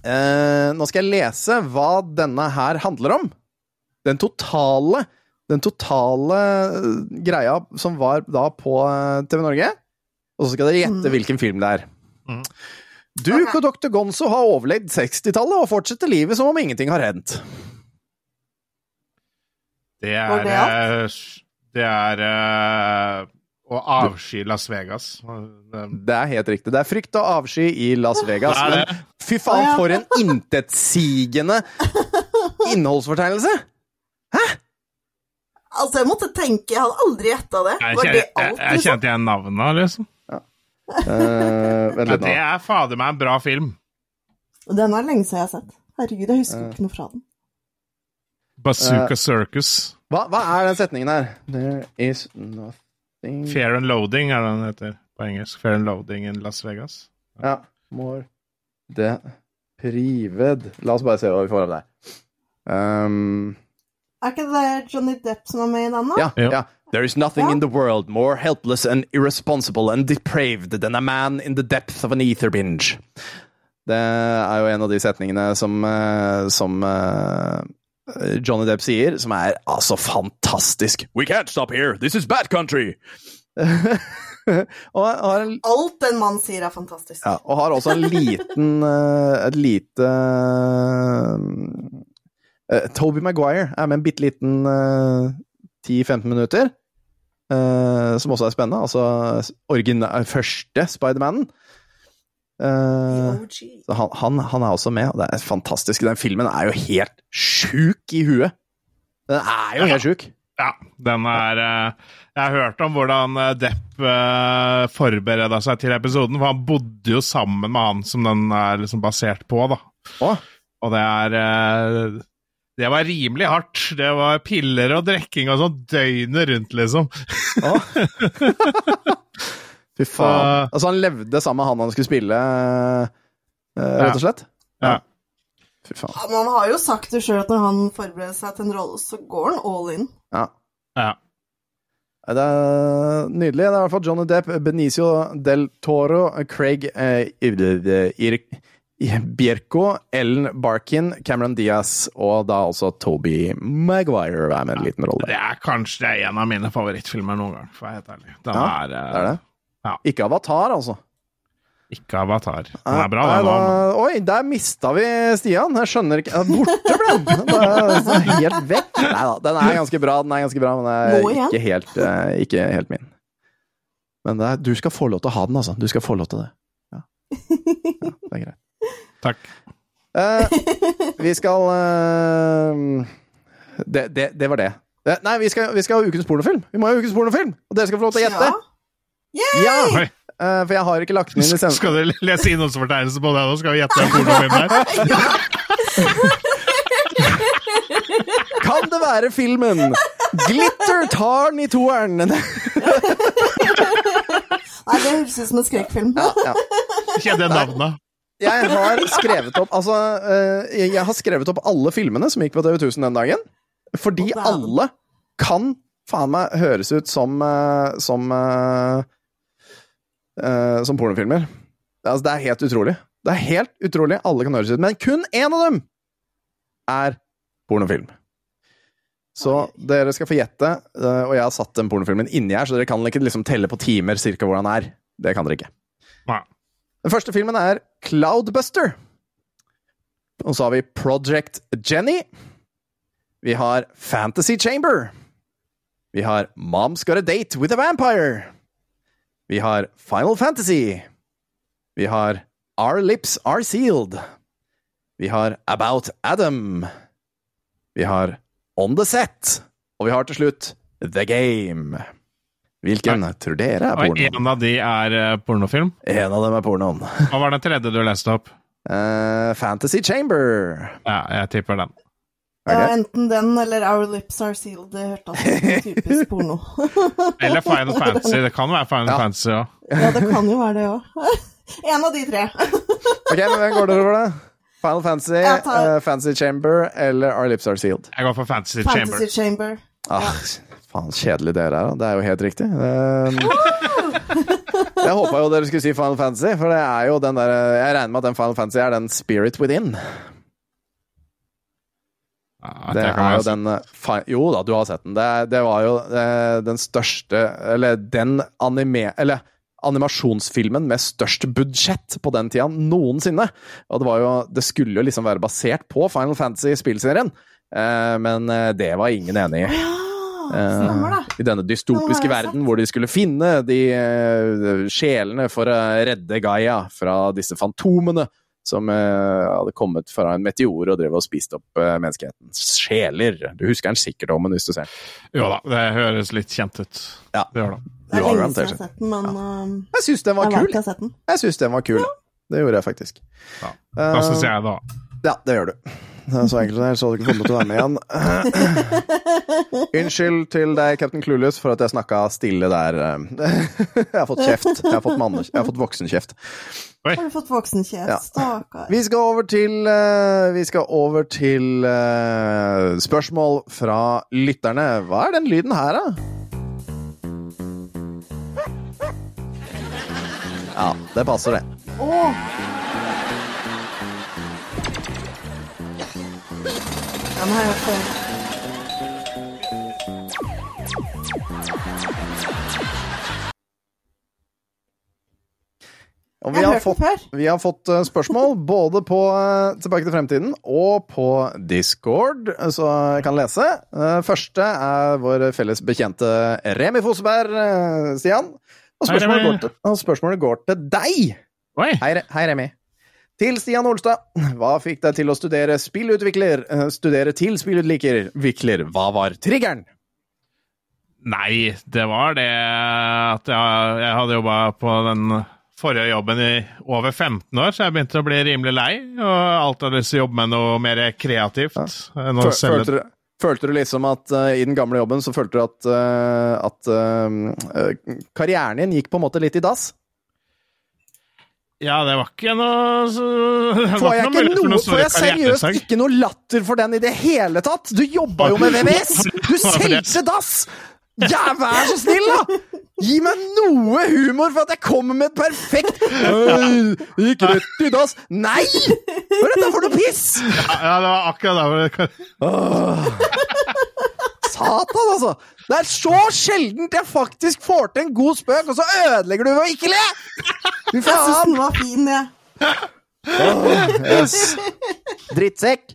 Eh, nå skal jeg lese hva denne her handler om. Den totale Den totale eh, greia som var da på eh, TV Norge. Og så skal dere gjette Mm. hvilken film det er. Mm. Duke og dr. Gonzo har overlevd 60-tallet og fortsetter livet som om ingenting har hendt. det er det eh, Det er eh, å avsky Las Vegas. Det- er helt riktig. Det er frykt og avsky i Las Vegas. Men fy faen, for en intetsigende innholdsfortegnelse! Altså, jeg måtte tenke, jeg hadde aldri gjetta det. Jeg, Var det jeg, liksom? jeg kjente igjen navnet, liksom. Eh, Ja, litt det er fader meg en bra film. Den er lenge siden jeg har sett. Herregud, jeg husker ikke noe fra den. Bazooka Eh, Circus. Hva, hva er den setningen her? There is nothing Fair and Loading er den heter på engelsk. Fair and Loading in Las Vegas. Ja. More deprived La oss bare se hva vi får av det. Um, Er ikke det Johnny Depp som er med i den, da? ja, ja. There is nothing Ja. in the world more helpless and irresponsible and depraved than a man in the depth of an ether binge. Det er jo en av de setningene som, eh, som eh, Johnny Depp sier, som er altså fantastisk. We can't stop here! This is bad country! og har en Alt en mann sier, er fantastisk. Ja, og har også en liten eh, Et lite uh, Toby Maguire er med en bitte liten uh, 10-15 minutter. uh, som også er spennende. Altså origina- første Spidermanen. Uh, OG. han, han, han er også med, og det er fantastisk. Den filmen er jo helt sjuk i huet. Den er jo helt sjuk. Ja, den er eh, Jeg har hørt om hvordan eh, Depp uh, forbereda seg til episoden, for han bodde jo sammen med han som den er liksom basert på, da. Å, Og det er Det var rimelig hardt. Det var piller og drikking og sånn døgnet rundt, liksom. å. Fy faen. Altså, han levde sammen med han han skulle spille, eh, rett og slett? Ja. Fy faen. Ja, men han har jo sagt det sjøl at når han forbereder seg til en rolle, så går han all in. Ja. Ja. Det er nydelig. Det er i hvert fall Johnny Depp, Benicio del Toro, Craig eh, Ir- Ir- Ellen Barkin, Cameron Diaz og da også Toby Maguire er med en liten rolle. Det er kanskje det er en av mine favorittfilmer noen gang, for å være helt ærlig. Den Ja, er, eh, Det er det. Ja. Ikke Avatar, altså. Ikke Avatar. Den er bra, Nei, da, oi, der mista vi Stian. Jeg skjønner ikke Borte ble den! Er helt vekk. Nei da, den er ganske bra, den er ganske bra, men det er ikke helt, eh, ikke helt min. Men det er, du skal få lov til å ha den, altså. Du skal få lov til det. Ja, ja det er greit. Takk. Eh, vi skal eh, det, det, det var det. Eh, Nei, vi skal, vi skal ha ukens pornofilm. Vi må ha ukens pornofilm! Og dere skal få lov til å gjette. Ja. Ja! Oi. Eh, for jeg har ikke lagt den inn i sendingen. Skal du lese innholdsfortegnelse på det nå? Skal vi gjette en pornofilm der? Kan det være filmen Glitter Tarn i toeren? Nei, det høres ut som en skrekkfilm. Ja, ja. Kjenner jeg navnet? Jeg har skrevet opp Altså, eh, jeg har skrevet opp alle filmene som gikk på TV 1000 den dagen. Fordi alle kan faen meg høres ut som eh, Som eh, Som pornofilmer. Altså, det er helt utrolig. Det er helt utrolig. Alle kan høres ut. Men kun én av dem er pornofilm. Så dere skal få gjette, uh, og jeg har satt den pornofilmen inni her, så dere kan ikke liksom telle på timer cirka hvor den er. Det kan dere ikke. Nei. Den første filmen er Cloudbuster. Og så har vi Project Jenny. Vi har Fantasy Chamber. Vi har Mom's Got a Date with a Vampire. Vi har Final Fantasy. Vi har Our Lips Are Sealed. Vi har About Adam. Vi har On the Set. Og vi har til slutt The Game. Hvilken tror dere er Og porno? en av de er eh, pornofilm. En av dem er pornoen. Hva var den tredje du leste opp? Uh, Fantasy Chamber. Ja, jeg tipper den. Ok. Ja, enten den eller Our Lips Are Sealed. Det hørtes ut som typisk porno. Eller Final Fantasy. Det kan være Final Ja. Fantasy òg. Ja, det kan jo være det òg. En av de tre. Ok, men hvem går dere for da? Final Fantasy, tar- uh, Fantasy Chamber eller Our Lips Are Sealed? Jeg går for Fantasy, Chamber. Fantasy Chamber. Ah, faen, kjedelig dere er, da. Det er jo helt riktig. Um... jeg håpa jo dere skulle si Final Fantasy, for det er jo den der Jeg regner med at den Final Fantasy er den Spirit Within. Ja, Det er jo den eh, Jo da, du har sett den. Det, det var jo eh, den største Eller den anime... Eller animasjonsfilmen med størst budsjett på den tida noensinne. Og det var jo Det skulle jo liksom være basert på Final Fantasy-spillserien, eh, men det var ingen enig i. Eh, I denne dystopiske verden hvor de skulle finne de eh, sjelene for å redde Gaia fra disse fantomene som eh, hadde kommet fra en meteor og drev og spist opp uh, menneskehetens sjeler. Du husker den sikkert om hvis du ser den. Jo da, det høres litt kjent ut. Ja. Det gjør det. Det er lenge siden jeg har sett den, men um, Jeg syns den var kul. jeg har den. Jeg syns den var kul. Det gjorde jeg faktisk. Ja. Da syns jeg det, da Ja, det gjør du. Det er så enkelt det er, så hadde du ikke fått lov til å være med igjen. Unnskyld til deg, Captain Clueless, for at jeg snakka stille der. Jeg har fått kjeft. Jeg har fått, manne, jeg har fått voksenkjeft. Har du fått voksenkjeft? Ja. Stakkar. Vi skal over til eh, Vi skal over til uh, spørsmål fra lytterne. Hva er den lyden her, da? Ja, det passer, det. Åh! Den har jeg hørt før. Og vi har fått, vi har fått spørsmål både på eh, Tilbake til fremtiden og på Discord, eh, så jeg kan lese. Eh, Første er vår felles bekjente Remi Foseberg, Stian. Og spørsmålet, går til, og spørsmålet går til deg! Hei, hei Remi. Til Stian Olstad. Hva fikk deg til å studere spillutvikler? eh, Studere til spillutvikler? Hva var triggeren? Nei, det var det at jeg, jeg hadde jobba på den forrige jobben i over 15 år, så jeg begynte å bli rimelig lei. Og alltid hadde lyst til å jobbe med noe mer kreativt. Fø- selge- Følte, du- følte du liksom at uh, i den gamle jobben så følte du at, uh, at eh, eh, karrieren din gikk på en måte litt i dass? Ja, det var ikke noe så- Får jeg, ikke noe, noe får jeg seriøst ikke noe latter for den i det hele tatt? Du jobba jo med VVS! Du solgte dass! Ja, vær så snill, da! Gi meg noe humor for at jeg kommer med et perfekt «Øy, Gikk rett i dass. Nei! Hva er dette for noe piss? Ja, ja, det var akkurat der hvor det-. Satan, altså! Det er så sjeldent jeg faktisk får til en god spøk, og så ødelegger du ved å ikke le! Fy Jeg syns den var fin, jeg. Yes. Drittsekk.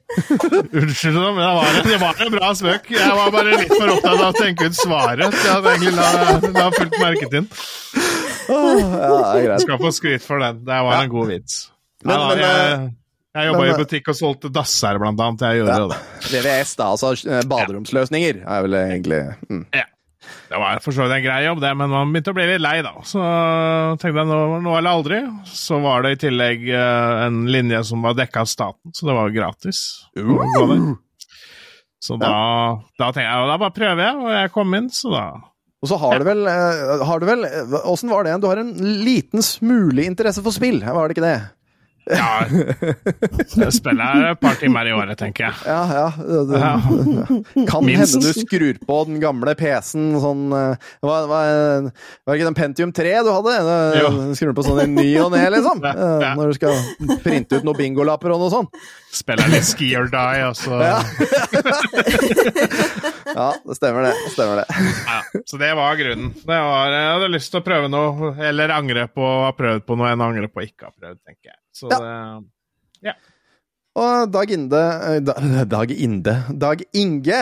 Unnskyld, men det var, en, det var en bra spøk. Jeg var bare litt for opptatt av å tenke ut svaret. Jeg hadde egentlig la, la fullt merket inn. Oh, ja, det er greit. Skal få skryt for den. Det var en god vits. Men- Ja, da, men, jeg jeg jobba i butikk og solgte dasser, blant annet. Jeg gjorde Ja. det. VVS, da. Altså eh, baderomsløsninger, er vel egentlig mm. Ja. Det var for så vidt en grei jobb, det, men man begynte å bli litt lei, da. Så tenkte jeg nå, nå eller aldri. Så var det i tillegg eh, en linje som var dekka av staten, så det var gratis. Uh. Så da, da tenkte jeg da bare prøver jeg, og jeg kom inn, så da Og så har du vel eh, Har du vel eh, Åssen var det? Du har en liten smule interesse for spill, var det ikke det? Ja, jeg spiller et par timer i året, tenker jeg. Ja, ja. Det, Ja. Kan Minst. hende du skrur på den gamle PC-en sånn eh, hva, Var det ikke den Pentium 3 du hadde? Du Jo. Skrur på sånn i ny og ne, liksom? Ja, Eh, ja. Når du skal printe ut noen bingolapper og noe sånt? Spiller litt Ski or Die, og så Ja. Ja, det stemmer det. det, stemmer det. Ja, så det var grunnen. Det var, jeg hadde lyst til å prøve noe, eller angre på å ha prøvd på noe enn å angre på å ikke ha prøvd, tenker jeg. Så Ja. det, Og Dag Inde eh, Dag Inde Dag Inge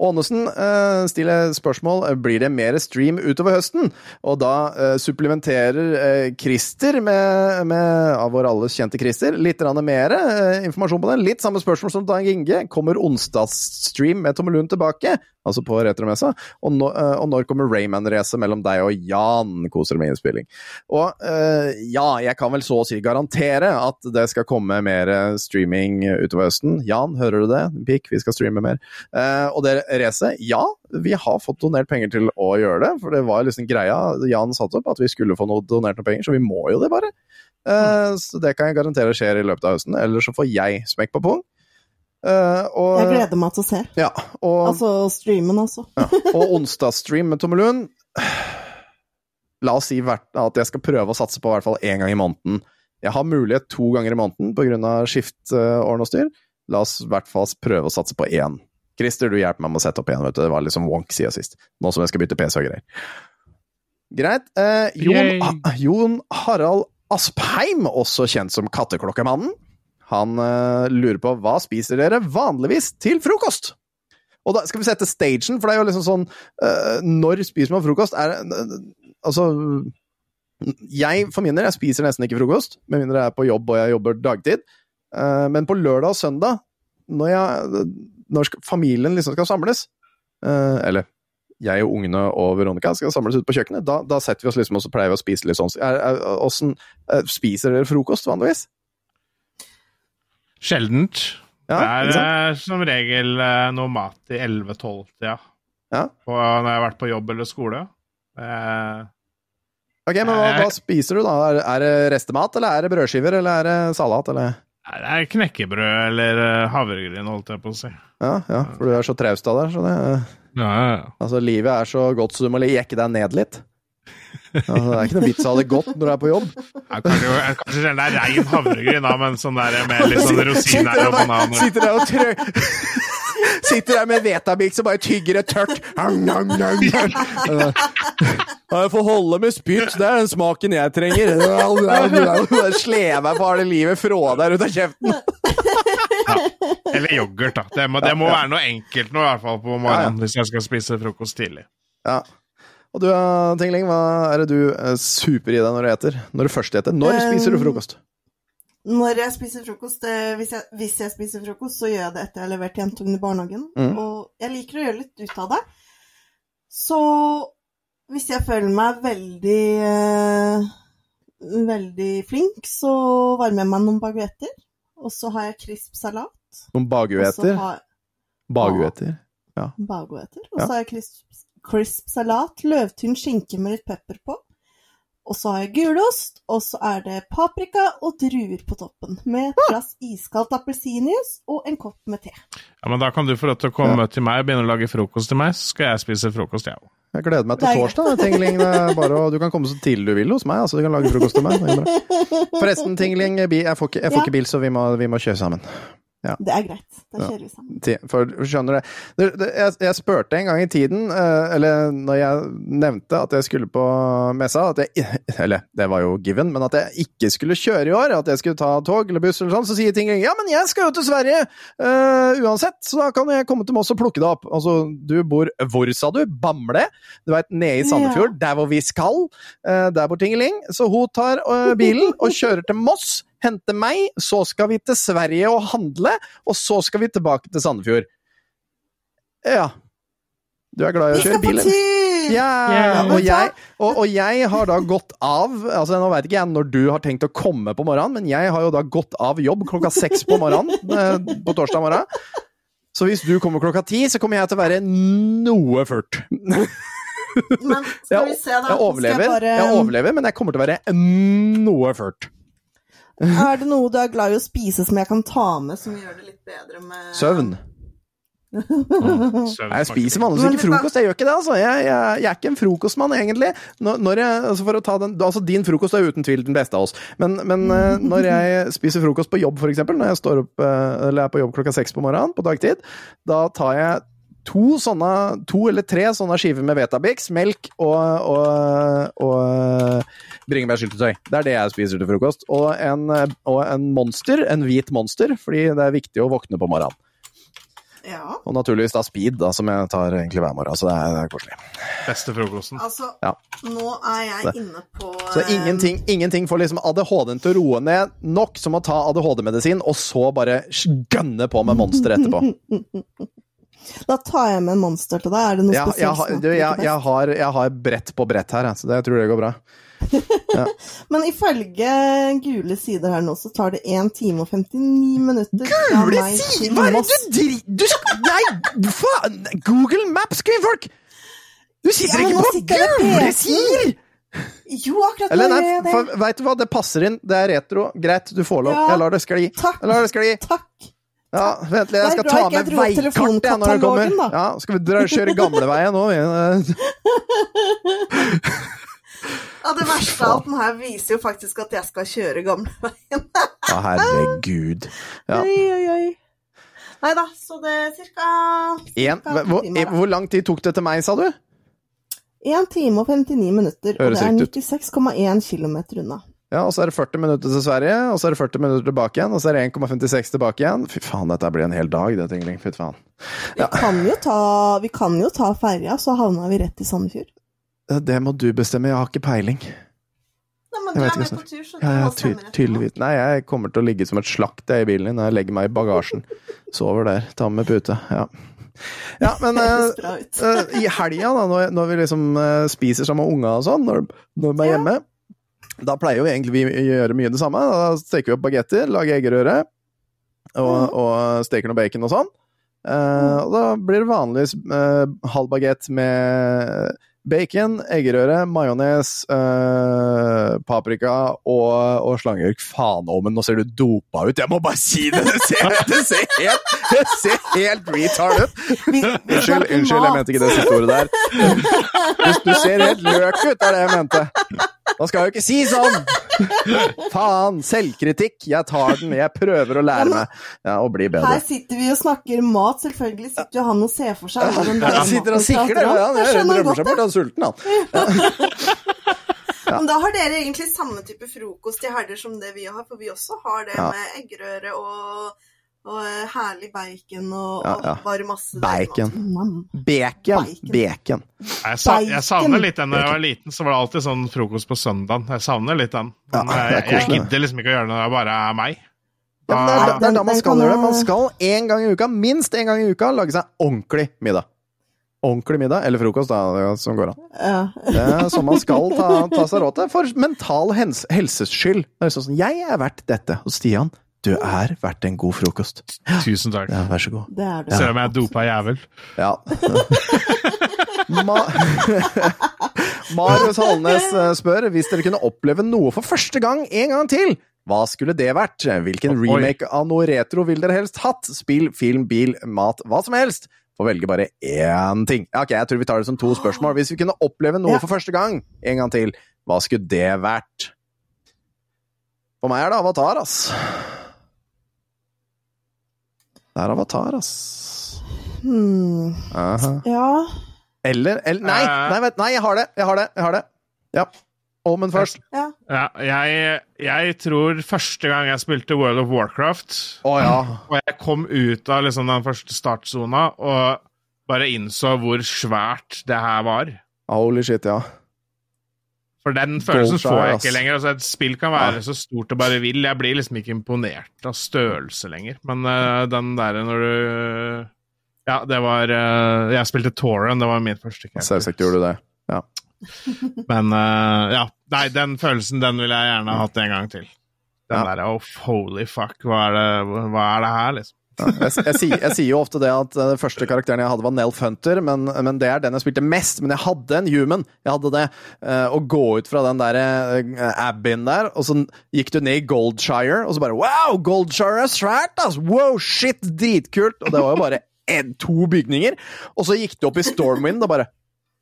Ånesen eh, stiller spørsmål blir det mer stream utover høsten. Og da eh, supplementerer eh, Christer, med, med, av vår alles kjente Christer, litt mer eh, informasjon på det. Litt samme spørsmål som Dag Inge. Kommer onsdagsstream med Tomme Lund tilbake? Altså på retromessa. Og, nå, eh, og når kommer Rayman-racet mellom deg og Jan? Koser med innspilling. Og eh, ja, jeg kan vel så å si garantere at det skal komme mer eh, streaming utover høsten. Jan, hører du det? Pikk, vi skal streame mer. Og det racet, ja, vi har fått donert penger til å gjøre det. For det var liksom greia Jan satte opp, at vi skulle få noe donert noe penger, så vi må jo det, bare. Så det kan jeg garantere skjer i løpet av høsten. Eller så får jeg smekk på pung. Eh, og, Jeg gleder meg til å se. Ja, og, Altså streamen, altså. og onsdagsstream med Tomme Lund La oss si hvert, at jeg skal prøve å satse på i hvert fall én gang i måneden. Jeg har mulighet to ganger i måneden pga. skiftordn og styr. La oss i hvert fall prøve å satse på én. Christer, du hjelper meg med å sette opp igjen. vet du. Det var liksom wonk siden sist. Nå som jeg skal bytte PC og greier. Greit. Eh, Jon. Jon Harald Aspheim, også kjent som Katteklokkemannen, han eh, lurer på hva spiser dere vanligvis til frokost? Og da skal vi sette stagen, for det er jo liksom sånn eh, Når spiser man frokost? Er, altså Jeg for min del jeg spiser nesten ikke frokost, med mindre jeg er på jobb og jeg jobber dagtid. Eh, men på lørdag og søndag, når, jeg, når familien liksom skal samles Eller jeg og ungene og Veronica skal samles ute på kjøkkenet, da, da setter vi oss liksom og så pleier vi å spise litt sånn. Er, er, hvordan, spiser dere frokost vanligvis? Sjeldent. Ja, det er eh, som regel eh, noe mat i 11-12-tida. Ja. På- Når jeg har vært på jobb eller skole. Eh, Ok, men hva, Jeg- hva spiser du da? Er, er det restemat, eller er det brødskiver, eller er det salat, eller? det er knekkebrød eller eh, havregryn, holdt jeg på å si. Ja, ja, for du er så traust av deg, Så det, Ja, ja, ja. Altså, livet er så godt så du må jekke deg ned litt. Altså, det er ikke noe vits å ha det godt når du er på jobb. Ja, Kanskje, kanskje det er rein havregryn, da, men sånn der med litt sånn rosiner og bananer. Sitter der og trø... Sitter der med Vetabix og bare tygger det tørt. Ja, Jeg får holde med spytt, det er den smaken jeg trenger. Sleve Sleve på harde livet, fra der ut av kjeften. Eller yoghurt, da. Det må, det må være noe enkelt nå, i hvert fall på morgenen, hvis jeg skal spise frokost tidlig. Ja. Og du, eh, Tingling, hva er det du eh, super i deg når du eter? Når du først eter? Når spiser du frokost? Når jeg spiser frokost, eh, hvis jeg, hvis jeg spiser frokost, så gjør jeg det etter jeg har levert jentungen i barnehagen. Mm. Og jeg liker å gjøre litt ut av det. Så hvis jeg føler meg veldig veldig flink, så varmer jeg meg noen baguetter. Og så har jeg crisp salat. Noen så baguetter. har Baguetter. baguetter. Og Ja. så har jeg crisp, crisp salat, løvtynn skinke med litt pepper på. Og så har jeg gulost, og så er det paprika og druer på toppen. Med et glass iskaldt appelsinjuice og en kopp med te. Ja, men Da kan du få lov til å komme til meg og begynne å lage frokost til meg, så skal jeg spise frokost, jeg òg. Jeg gleder meg til torsdag. Tingling. Bare du kan komme så tidlig du vil hos meg. Altså, du kan lage frokost til meg. Forresten, Tingling, jeg får ikke, jeg får Ja. ikke bil, så vi må, vi må kjøre sammen. Det er greit. Da Ja. kjører vi sammen. For skjønner det, jeg, jeg spurte en gang i tiden, eh, eller når jeg nevnte at jeg skulle på messa at jeg, Eller det var jo given, men at jeg ikke skulle kjøre i år, at jeg skulle ta tog eller buss eller sånn, så sier Tingling ja, men jeg skal jo til Sverige uh, uansett, så da kan jeg komme til Moss og plukke det opp. Altså, du bor hvor, sa du? Bamble? Du veit, nede i Sandefjord, der hvor vi skal. Uh, der bor Tingeling. Så hun tar uh, bilen og kjører til Moss. Henter meg, så skal vi til Sverige og handle, og så skal vi tilbake til Sandefjord. Ja. Du er glad i å kjøre på bil? Ja, og jeg, og, og jeg har da gått av altså Nå veit ikke jeg når du har tenkt å komme på morgenen, men jeg har jo da gått av jobb klokka seks på morgenen eh, på torsdag morgen. Så hvis du kommer klokka ti, så kommer jeg til å være noe furt. Men skal vi se, da. Jeg overlever, jeg bare- jeg overlever, men jeg kommer til å være noe furt. Er det noe du er glad i å spise som jeg kan ta med, som gjør det litt bedre med Søvn. Jeg spiser vanligvis ikke frokost, jeg gjør ikke det. altså. Jeg, jeg, jeg er ikke en frokostmann, egentlig. Når, når jeg, altså for å ta den, altså Din frokost er uten tvil den beste av oss, men, men eh, når jeg spiser frokost på jobb, f.eks., når jeg står opp, eh, eller er på jobb klokka seks på morgenen på dagtid, da tar jeg to sånne, to eller tre sånne skiver med Vetabix, melk og, og, og eh, bringebærsyltetøy. Det er det jeg spiser til frokost. Og en, og en monster, en hvit monster, fordi det er viktig å våkne på morgenen. Ja. Og naturligvis da speed, da, som jeg tar egentlig hver morgen. Så det er, det er koselig. Beste frokosten. Altså, Ja. nå er jeg inne på Så ingenting, ingenting får liksom ADHD-en til å roe ned nok som å ta ADHD-medisin, og så bare gønne på med monster etterpå. Da tar jeg med en monster til deg. Er det noe Jeg, jeg, spesielt? har- du, jeg, jeg, har, jeg har brett på brett her, så det, jeg tror det går bra. Men ifølge gule sider her nå, så tar det 1 time og 59 minutter Gule sider! Hva er det du driver Nei, faen! Google Maps, kvinnfolk! Du sitter Ja, ikke på gule sider! Jo, akkurat Eller nei, det. for, vet du hva, det passer inn. Det er retro. Greit, du får lov. Ja. Jeg lar det skli. Takk. Jeg lar det skli. Takk. Ja, vent litt, jeg er skal ta med veikartet veikart jeg, når det kommer. Ja, skal vi dra, kjøre gamleveien nå? vi? Ja, det verste av at den her viser jo faktisk at jeg skal kjøre gamleveien. Ja, herregud. Ja. Oi, oi, oi. Nei da, så det er cirka cirka hvor, hvor lang tid tok det til meg, sa du? 1 time og 59 minutter, og det er 96,1 km unna. Ja, og så er det 40 minutter til Sverige, og så er det 40 minutter tilbake igjen, og så er det 1,56 tilbake igjen. Fy faen, dette blir en hel dag, det, Tingling. Fy faen. Vi kan jo ta, vi kan jo ta ferja, så havna vi rett i Sandefjord. Det må du bestemme, jeg har ikke peiling. Nei, men du er med på tur, så Ja, du ja, ja, ty tydeligvis. Nei, jeg kommer til å ligge som et slakt i bilen din når jeg legger meg i bagasjen. Sover der. Ta med pute. Ja. Ja, men uh, eh, i helga, da, når, når vi liksom uh, spiser sammen med unga og sånn, når, når vi er Ja. Da pleier jo egentlig vi å gjøre mye det samme. Da steker vi opp bagetter, lager eggerøre og, Mhm. og steker noe bacon og sånn. Eh, og da blir det vanligvis uh, halv bagett med bacon, eggerøre, majones, eh, paprika og, og slangeørk. Faen òg, men nå ser du dopa ut! Jeg må bare si det! Det ser, det ser helt, det ser helt retard ut! Unnskyld, unnskyld, jeg mente ikke det siste ordet der. Du, du ser helt løk ut, er det jeg mente. Man skal jo ikke si sånn! Faen! Selvkritikk. Jeg tar den. Jeg prøver å lære meg ja, å bli bedre. Her sitter vi og snakker mat. Selvfølgelig sitter jo han og ser for seg der Han sitter og sikler, ja, han drømmer seg bort, han er sulten, han. Men da har dere egentlig samme type frokost i helger som det vi har, for vi også har det Ja. med eggerøre og Og eh, herlig bacon og, Ja, ja. og bare masse Bacon. Mm. Bacon. Bacon. Bacon. Jeg, sa, jeg savner litt den da jeg var liten, så var det alltid sånn frokost på søndagen. Jeg savner litt den. Men Ja, er jeg, jeg gidder liksom ikke å gjøre det når det bare er meg. Ja, men det, er, det er da man skal gjøre det. Man skal en gang i uka, minst en gang i uka, lage seg ordentlig middag. Ordentlig middag, eller frokost, da, som går an. Ja. Det er sånn man skal ta, ta seg råd til, for mental hens, helses skyld. Det er sånn, jeg er verdt dette. Og Stian, du er verdt en god frokost. Tusen takk. Ja, vær så god. Det er det. Selv om jeg er dopa jævel. Ja. Ma Marius Halnes eh, spør hvis dere kunne oppleve noe for første gang en gang til. Hva skulle det vært? Hvilken remake av noe retro vil dere helst hatt? Spill, film, bil, mat, hva som helst. Får velge bare én ting. Ok, Jeg tror vi tar det som to spørsmål. Hvis vi kunne oppleve noe Ja. for første gang en gang til, hva skulle det vært? For meg er det Avatar, ass. Det er Avatar, ass. Hmm. Aha. Ja. Eller, eller Nei, nei, nei, jeg har det. Jeg har det. jeg har det. Ja. Omen først. ja. Ja, jeg, jeg tror første gang jeg spilte World of Warcraft, oh, ja. og jeg kom ut av liksom den første startsona og bare innså hvor svært det her var. Holy shit, ja. For den følelsen Goldshire, får jeg ass. ikke lenger. Altså, et spill kan være så stort det bare vil. Jeg blir liksom ikke imponert av størrelse lenger. Men uh, den derre når du Ja, det var uh, Jeg spilte Toran, det var min første. Selvsagt gjorde du det. Men uh, ja. Nei, den følelsen den ville jeg gjerne hatt en gang til. Den Ja. derre oh, holy fuck, hva er, det, hva er det her, liksom? Jeg, jeg, sier, jeg sier jo ofte det at eh, den første karakteren jeg hadde, var Nelf Hunter, men, men det er den jeg spilte mest. Men jeg hadde en human. Jeg hadde det. eh, Å gå ut fra den der Abbin der, og så gikk du ned i Goldshire, og så bare Wow, Goldshire er svært, ass! Wow, shit, dritkult! Og det var jo bare en, to bygninger. Og så gikk du opp i Stormwind og bare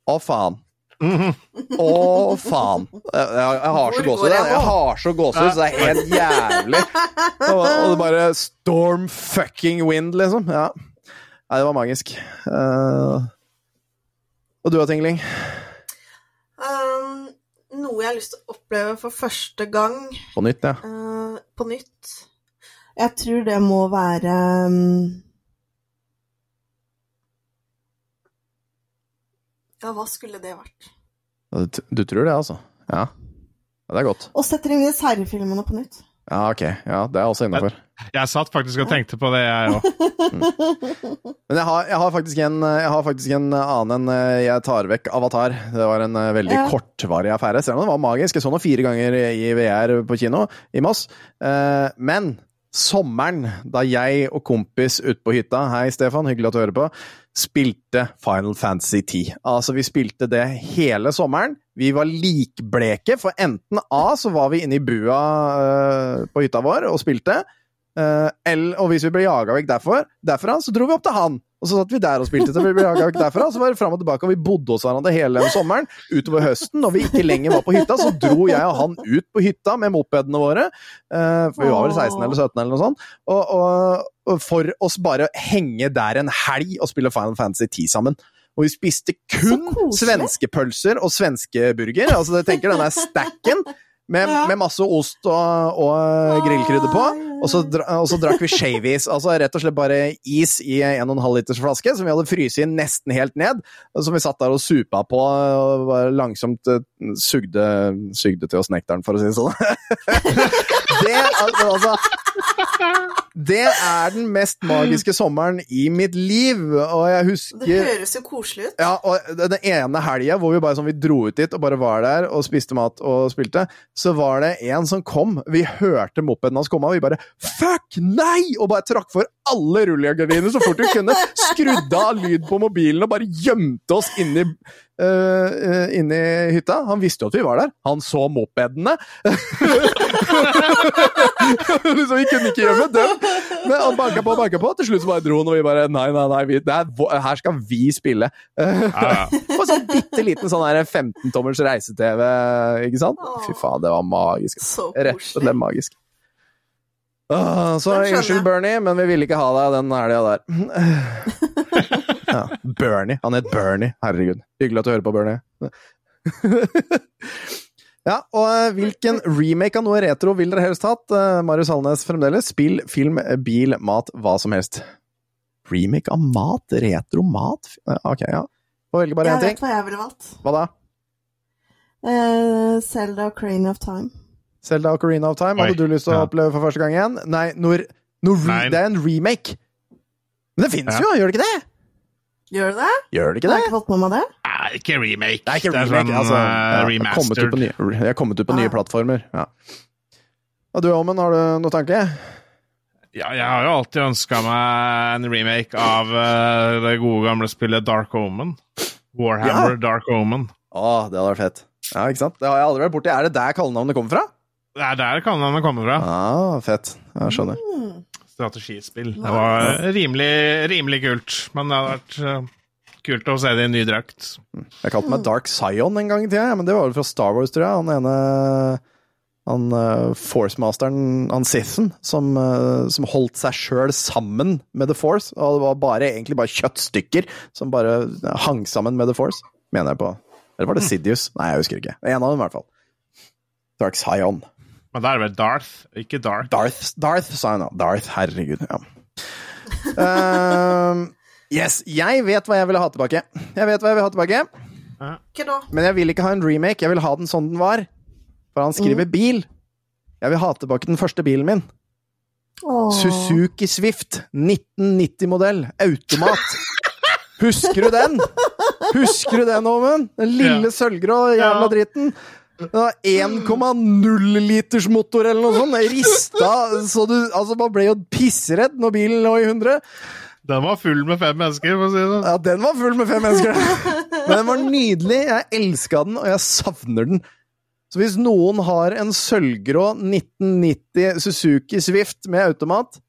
Å, faen. Å, faen. Jeg, jeg, har så gåsehud. jeg har så gåsehud, så det er helt jævlig. Og, og det bare Storm fucking wind, liksom. Ja. Nei, det var magisk. Uh, og du da, Tingling? Um, noe jeg har lyst til å oppleve for første gang På nytt, ja. Uh, på nytt. Jeg tror det må være um, Ja, hva skulle det vært? Du, du tror det, altså? Ja. ja det er godt. Og setter inn seriefilmene på nytt. Ja, ok. Ja, det er også innafor. Jeg satt faktisk og tenkte på det, jeg òg. Men jeg har, jeg, har en, jeg har faktisk en annen enn eh, jeg tar vekk Avatar. Det var en eh, veldig Ja. kortvarig affære. Selv om det var magisk. Jeg så den fire ganger i VR på kino i Moss. Eh, men sommeren, da jeg og kompis ute på hytta Hei, Stefan, hyggelig du hører på. Spilte Final Fantasy 10. Altså, vi spilte det hele sommeren. Vi var likbleke, for enten A så var vi inne i bua eh, på hytta vår og spilte. Eller, og hvis vi ble jaga vekk derfor, derfra, så dro vi opp til han. Og så satt vi der og spilte til vi ble jaga vekk derfra. Så var det fram og tilbake, og vi bodde hos hverandre hele sommeren. Utover høsten, når vi ikke lenger var på hytta, så dro jeg og han ut på hytta med mopedene våre. eh, for vi var vel 16 eller 17 eller noe sånt. Og, og, og for oss bare henge der en helg og spille Final Fantasy 10 sammen. Og vi spiste kun svenske pølser og svenske burger. Altså, jeg tenker den der stacken med, med masse ost og, og grillkrydder på. Og så, og så drakk vi shavies, altså rett og slett bare is i en og en halv liters flaske, som vi hadde fryst inn nesten helt ned, som vi satt der og supa på, og bare langsomt eh, sugde, sugde til oss nektaren, for å si det sånn. det, altså, det er den mest magiske sommeren i mitt liv, og jeg husker Det høres jo koselig ut. ja, og den ene helga hvor vi bare sånn, vi dro ut dit og bare var der og spiste mat og spilte, så var det en som kom. Vi hørte mopeden hans komme, og vi bare Fuck, nei! Og bare trakk for alle rullegardiner så fort vi kunne. Skrudde av lyd på mobilen og bare gjemte oss inni, øh, øh, inni hytta. Han visste jo at vi var der. Han så mopedene. liksom, vi kunne ikke gjemme dem. Men han banka på og banka på. Til slutt så bare dro han, og vi bare Nei, nei, nei, vi, det er, her skal vi spille. Ja, ja. Og sånn bitte liten sånn 15-tommers reise-TV, ikke sant? Fy faen, det var magisk. Så Rett og slett magisk. Uh, så unnskyld. Bernie, men vi ville ikke ha deg den helga der. ja, Bernie. Han het Bernie. Herregud. Hyggelig at du hører på, Bernie. Ja, og eh, hvilken remake av noe retro vil dere helst hatt? Eh, Marius Hallnes fremdeles. Spill, film, bil, mat, hva som helst. Remake av mat? Retro mat? Ok, ja. Får velge bare Jeg én ting. vet hva jeg ville valgt. Hva da? Eh, Zelda Crane of Time. Selda Ocarina of Time Oi, hadde du lyst til å ja. oppleve for første gang igjen? Nei, når, når Nei. det er en remake. Men det fins Ja. jo, gjør det ikke det? Gjør det det? Gjør det ikke Jeg har det? ikke fått med meg det. Nei, ikke remake. Det er ikke Det er sånn, altså. eh, remastered. Jeg har, kommet ut remastered. på nye, det er kommet ut på nye plattformer. Ja. Og du, Omen, har du noe tanke? Ja, jeg har jo alltid ønska meg en remake av uh, det gode gamle spillet Dark Omen. Warhammer Dark Omen. Å, det hadde vært fett. Ja, ikke sant? Det har jeg aldri vært borti. Er det der kallenavnet kommer fra? Det er der kallenavnet kommer fra. Ah, fett. Jeg skjønner. Hmm. Strategispill. Det var rimelig, rimelig kult, men det hadde vært eh, kult å se det i en ny drakt. Jeg kalte meg Dark Zion en gang i tida, men det var vel fra Star Wars, tror jeg. Han ene han uh, Force-masteren, han Sithen, som, uh, som holdt seg sjøl sammen med The Force. Og det var bare, egentlig bare kjøttstykker som bare hang sammen med The Force, mener jeg på. Eller var det Sidious? Nei, jeg husker ikke. En av dem, i hvert fall. Dark Zion. Men da er det vel Darth, ikke Dark. Darth, Darth sa jeg nå. Darth, herregud. Ja. Uh, yes, jeg vet hva jeg ville ha tilbake. Jeg vet hva jeg vil ha tilbake, Hva da? men jeg vil ikke ha en remake. Jeg vil ha den sånn den var. For han skriver bil. Jeg vil ha tilbake den første bilen min. Åh. Suzuki Swift 1990-modell. Automat. Husker du den? Husker du den, Omen? Den lille Ja. sølvgrå jævla Ja. dritten. Det var 1,0 liters motor eller noe sånt. Det Rista så du Altså, man ble jo pissredd når bilen lå i 100. Den var full med fem mennesker, for å si det sånn. Ja, den var full med fem mennesker. Men den var nydelig. Jeg elska den, og jeg savner den. Så hvis noen har en sølvgrå 1990 Suzuki Swift med automat,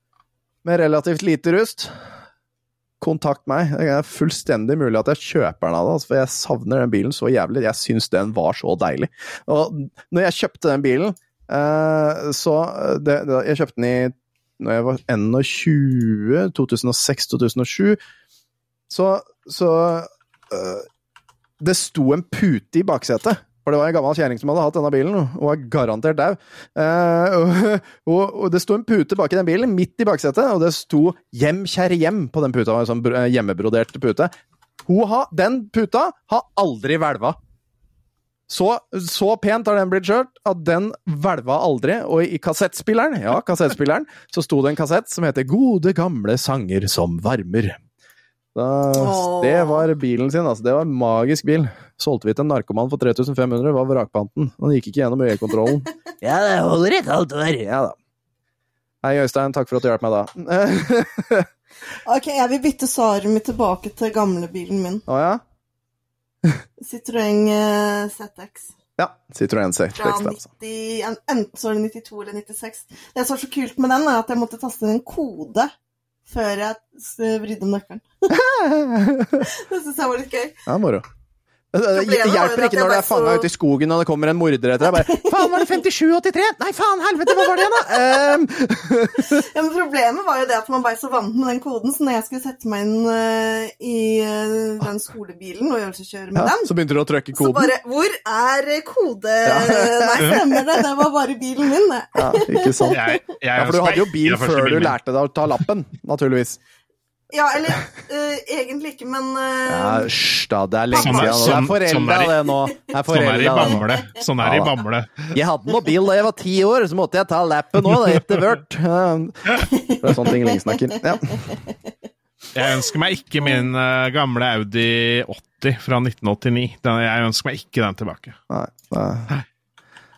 med relativt lite rust, kontakt meg. Det er fullstendig mulig at jeg kjøper den av det, altså, for jeg savner den bilen så jævlig. Jeg syns den var så deilig. Og når jeg kjøpte den bilen, eh, så det, det, Jeg kjøpte den i når jeg var 21, 2006-2007, så, så øh, Det sto en pute i baksetet. For det var en gammel kjerring som hadde hatt denne bilen, og var garantert dau. Eh, og, og, det sto en pute bak i den bilen, midt i baksetet, og det sto 'Hjem, kjære hjem' på den puta. Sånn eh, hjemmebrodert pute. Har, den puta har aldri hvelva. Så, så pent har den blitt kjørt at den hvelva aldri. Og i kassettspilleren, ja, kassettspilleren, så sto det en kassett som heter 'Gode gamle sanger som varmer'. Da, det var bilen sin, altså. Det var en magisk bil. Solgte vi til en narkoman for 3500, var vrakpanten. Han gikk ikke gjennom øyekontrollen. ja, det holder et halvt år. Ja da. Hei, Øystein. Takk for at du hjalp meg da. Ok, jeg vil bytte svaret mitt tilbake til gamlebilen min. Å ja? Citroën eh, ZX. Ja. Citroën C6. Fra Altså. 90, enten så var det 92 eller 96. Det som var så kult med den, er at jeg måtte taste inn en kode før jeg vridde om nøkkelen. Det syns jeg var litt gøy. Ja, moro. Det hjelper ikke når du er fanga så- ute i skogen og det kommer en morder etter deg. Bare 'Faen, var det 5783?' Nei, faen, helvete, hva var det, da? Um. Ja, men Problemet var jo det at man ble så vant med den koden, så når jeg skulle sette meg inn uh, i uh, den skolebilen og øvelseskjøre med ja, den, så begynte du å trykke så koden. bare Hvor er kode...' kode...? Nei, stemmer det, det var bare bilen min, det. Ja, ikke sant. Jeg, jeg Ja, for du hadde jo bil før du lærte deg å ta lappen, naturligvis. Ja, eller uh, egentlig ikke, men uh, Ja, Hysj, da. Det er lenge siden. Det er sånn- forelda, sånn er det nå. Det er Sånn er i forelda. Bamble. Sånn er i Ja, da. Bamble. Jeg hadde mobil bil da jeg var ti år, så måtte jeg ta lappen òg, etter hvert. Ja, Det er sånne ting Ling snakker. Ja. Jeg ønsker meg ikke min eh, gamle Audi 80 fra 1989. Den, jeg ønsker meg ikke den tilbake. Nei, nei.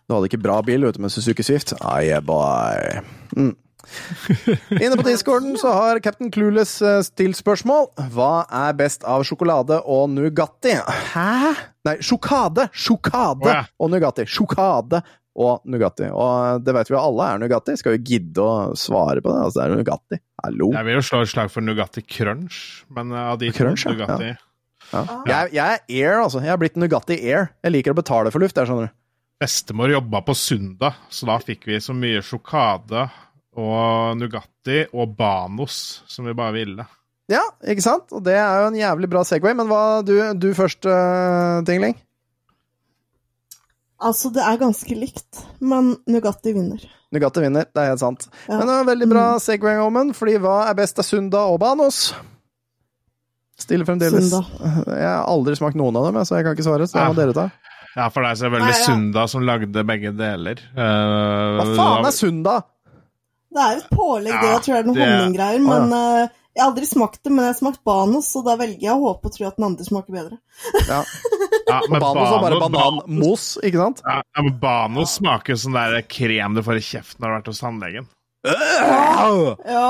Du hadde ikke bra bil ute du, med Suzuki Swift. Aye, bye. boy. Mm. Inne på discorden så har Captain Clueless eh, stilt spørsmål. Hva er best av sjokolade og Nugatti? Hæ? Nei, sjokade! Sjokade oh, ja. og Nugatti. Sjokade og Nugatti. Og det vet vi jo alle er Nugatti. Skal vi gidde å svare på det? Altså, det er Nugatti. Hallo. Jeg vil jo slå et slag for Nugatti Crunch, men eh, av de to Crunch, ja. Nugatti Ja. Jeg, jeg er Air, altså. Jeg har blitt Nugatti Air. Jeg liker å betale for luft, jeg, skjønner du. Bestemor jobba på søndag, så da fikk vi så mye sjokade og Nugatti og Banos som vi bare ville. Ja, ikke sant? Og det er jo en jævlig bra Segway. Men hva du, du først, uh, Tingling? Altså, det er ganske likt, men Nugatti vinner. Nugatti vinner, det er helt sant. Ja. Men det var veldig bra Segway Omen, fordi hva er best av Sunda og Banos? Stille fremdeles. Sunda. Jeg har aldri smakt noen av dem, så jeg kan ikke svare. Så det må Ja. dere ta. Ja, for det er selvfølgelig Nei, ja. Sunda som lagde begge deler. Uh, Hva faen er Sunda? Det er jo et pålegg, det. Jeg tror det er noen det- honninggreier. Men uh, jeg har aldri smakt det, men jeg har smakt Banos, så da velger jeg å håpe og tro at den andre smaker bedre. Ja. ja, men Banos er bare bananmos, ikke sant? Ja, ja, men Banos smaker som sånn der krem du får i kjeften når du har vært hos tannlegen. Ja,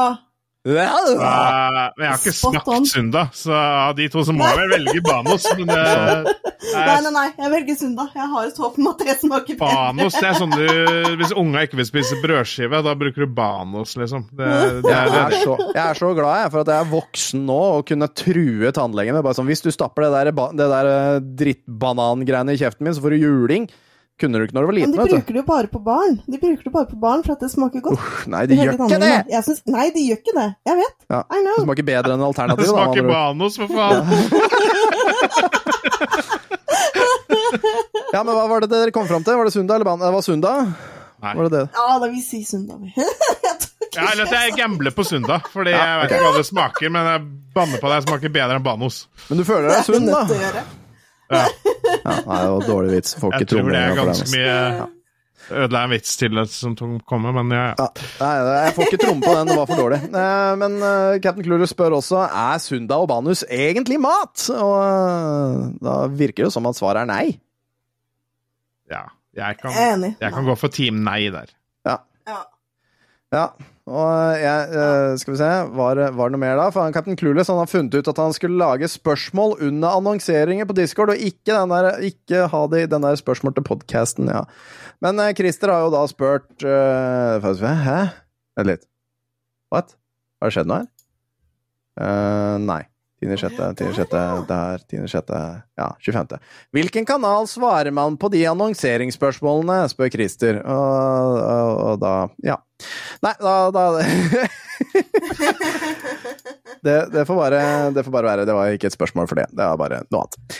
Eh, men jeg har ikke smakt Sunda, så av de to så må jeg vel velge Banos. Men uh, Nei, nei, nei, jeg velger Sunda. Jeg har et håp om at det smaker bedre. Banos det er sånn du Hvis unga ikke vil spise brødskive, da bruker du Banos, liksom. Det, det, Jeg er, er, så, jeg er så glad jeg, for at jeg er voksen nå og kunne true tannlegen med bare sånn Hvis du stapper det der, det der eh, drittbanangreiene i kjeften min, så får du juling. Kunne du ikke når du var Men liten, de vet du. bruker det jo bare på barn. De bruker det bare på barn for at det smaker godt. Uh, nei, de gjør ikke det! Jeg synes, nei, de gjør ikke det. Jeg vet. Ja, I know. Det smaker bedre enn det alternativet. da, smaker andre. Banos, for faen! Ja, men hva var det dere kom fram til? Var det Sunda eller Ban... Det var Sunda? Nei. Var det det? Ja, da vil vi si Sunda. Ja, eller at jeg gambler på Sunda, fordi Ja, jeg vet ikke hva det smaker, men jeg banner på at det smaker bedre enn Banos. Men du føler deg det sunn, da? Ja, Ja, det det var dårlig vits. Får jeg tror det er ganske mye Ødela en vits til det som kommer, men ja, ja. Ja, nei, jeg får ikke tromme på den, det var for dårlig. Eh, Men eh, Captain Clurus spør også er Sunda og Banus egentlig mat. Og eh, da virker det som at svaret er nei. ja. Jeg kan, Jeg er jeg kan gå for Team Nei der. Ja. Ja, og jeg eh, Skal vi se, var, var det noe mer da? For han, Captain Clueless han har funnet ut at han skulle lage spørsmål under annonseringer på Discord, og ikke, den der, ikke ha det i den der spørsmål til podkasten, ja. Men eh, Christer har jo da spurt eh, se, Hæ? Vent litt. What? Har det skjedd noe her? Uh, nei. 10.6. 10.6. Der. 10.6. Ja, 25. Hvilken kanal svarer man på de annonseringsspørsmålene, spør Christer. Og, og, og da Ja. Nei, da, da det, det, får bare, det får bare være. Det var ikke et spørsmål for det. Det var bare noe annet.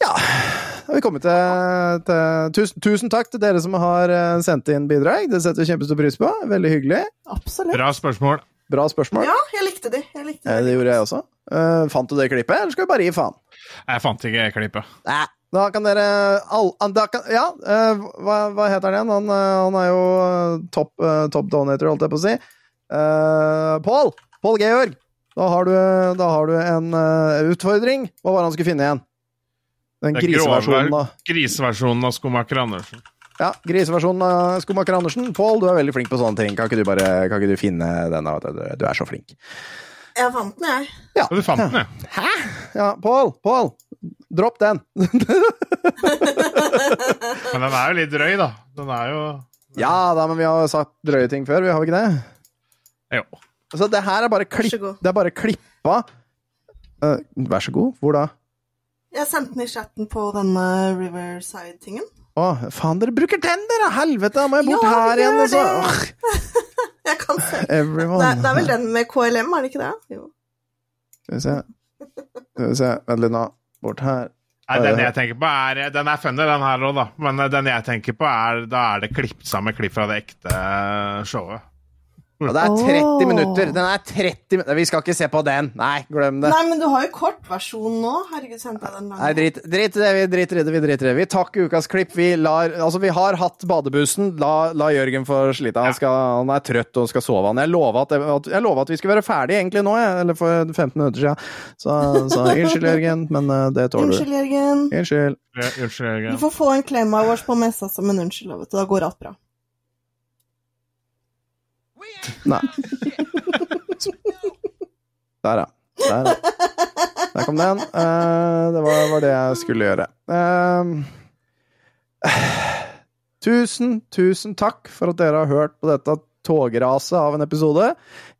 Ja, da har vi kommet til, til tusen, tusen takk til dere som har eh, sendt inn bidrag. Det setter vi kjempestor pris på. Veldig hyggelig. Absolutt. Bra spørsmål. Bra spørsmål. Ja, jeg likte de. Jeg likte Eh, de. Det gjorde jeg også. Uh, fant du det klippet, eller skal vi bare gi faen? Jeg fant ikke klippet. Nei. Da kan dere all, da kan, Ja, uh, hva, hva heter han igjen? Han, eh, han er jo topp uh, top donator, holdt jeg på å si. Uh, Pål! Pål Georg! Da har du, da har du en utfordring. Hva var det han skulle finne igjen? Den griseversjonen av griseversjonen av Skomaker Andersen. Ja, griseversjonen av Skomaker Andersen. Pål, du er veldig flink på sånne ting. Kan ikke du bare kan ikke du finne den? Du, du er så flink. Jeg fant den, jeg. Ja, du fant den, ja. ja Pål! Pål! Dropp den! Men den er jo litt drøy, da. Den er jo Ja da, men vi har sagt drøye ting før, vi har vi ikke det? Jo. Så det her er bare, klipp, det er bare klippa uh, Vær så god. Hvor da? Jeg sendte den i chatten på denne Riverside-tingen. Å, faen, dere bruker den, da! Helvete, da må jeg bort Ja, her igjen, altså! det. Jeg kan se. everyone. Det er, det er vel den med KLM, er det ikke det? Jo. Skal vi se. Skal vi se. Vent litt nå. Bort her. Nei, den jeg tenker på er Den er funny, den her òg, da. Men eh, den jeg tenker på, er Da er det klipp sammen klipp fra det ekte showet. Og det er 30 oh. minutter. Den er 30 minutter. Vi skal ikke se på den. Nei, glem det. Nei, men du har jo kortversjonen nå. Herregud, sendte jeg den Nei, lange. drit, drit i det. Vi driter i det. Vi driter i det. Vi takker ukas klipp. Vi lar Altså, vi har hatt badebussen. La, la Jørgen få slite. Han, skal, han er trøtt og skal sove. Han. Jeg lova at, at, jeg at vi skulle være ferdig egentlig nå, jeg. Eller for 15 minutter siden. Så, så unnskyld, Jørgen, men eh, det tåler du. Unnskyld, Jørgen. Unnskyld. Ja, Unnskyld, Du får få en klem av oss på messa som en unnskyld, vet du. Da går alt bra. Nei. Der, ja. Der, ja. Der kom den. Uh, det var, var det jeg skulle gjøre. Uh, tusen, tusen takk for at dere har hørt på dette tograset av en episode.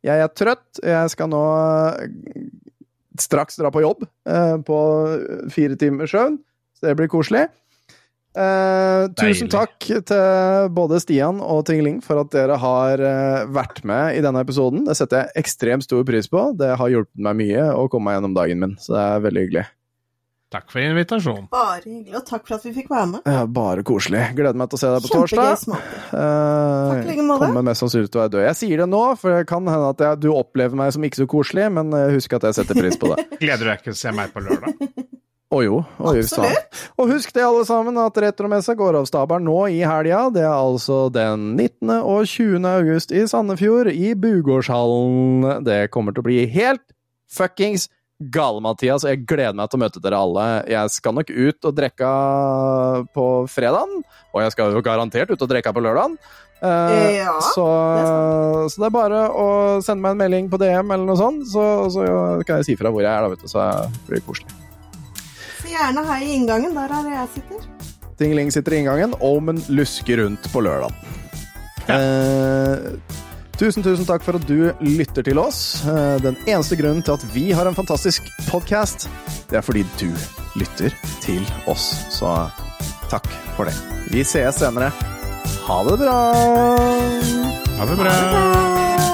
Jeg er trøtt. Jeg skal nå eh, straks dra på jobb uh, på fire timers søvn, så det blir koselig. Eh, tusen takk til både Stian og Tingeling for at dere har eh, vært med i denne episoden. Det setter jeg ekstremt stor pris på. Det har hjulpet meg mye å komme meg gjennom dagen min, så det er veldig hyggelig. Takk for invitasjonen. Bare hyggelig, og takk for at vi fikk være med. Ja, bare koselig. Gleder meg til å se deg på Kjempegøy torsdag. Eh, Takk like måte. kommer mest sannsynlig til å være død. Jeg sier det nå, for det kan hende at jeg, du opplever meg som ikke så koselig, men eh, husk at jeg setter pris på det. Gleder du deg ikke til å se meg på lørdag? Å jo. Å, Absolutt. Og husk det, alle sammen, at Retromessa går av stabelen nå i helga. Det er altså den 19. og 20. august i Sandefjord, i Bugårdshallen. Det kommer til å bli helt fuckings gale, Mathias. Jeg gleder meg til å møte dere alle. Jeg skal nok ut og drikke på fredagen, og jeg skal jo garantert ut og drikke på lørdagen. Uh, Ja, så, så det er bare å sende meg en melding på DM eller noe sånt, så, så kan jeg si fra hvor jeg er, da, vet du. Så blir det koselig. Gjerne her i inngangen, der er det jeg sitter. Tingeling sitter i inngangen, Omen lusker rundt på lørdag. Eh, tusen, tusen takk for at du lytter til oss. Eh, den eneste grunnen til at vi har en fantastisk podkast, det er fordi du lytter til oss. Så takk for det. Vi sees senere. Ha det bra! Ha det bra! Ha det bra.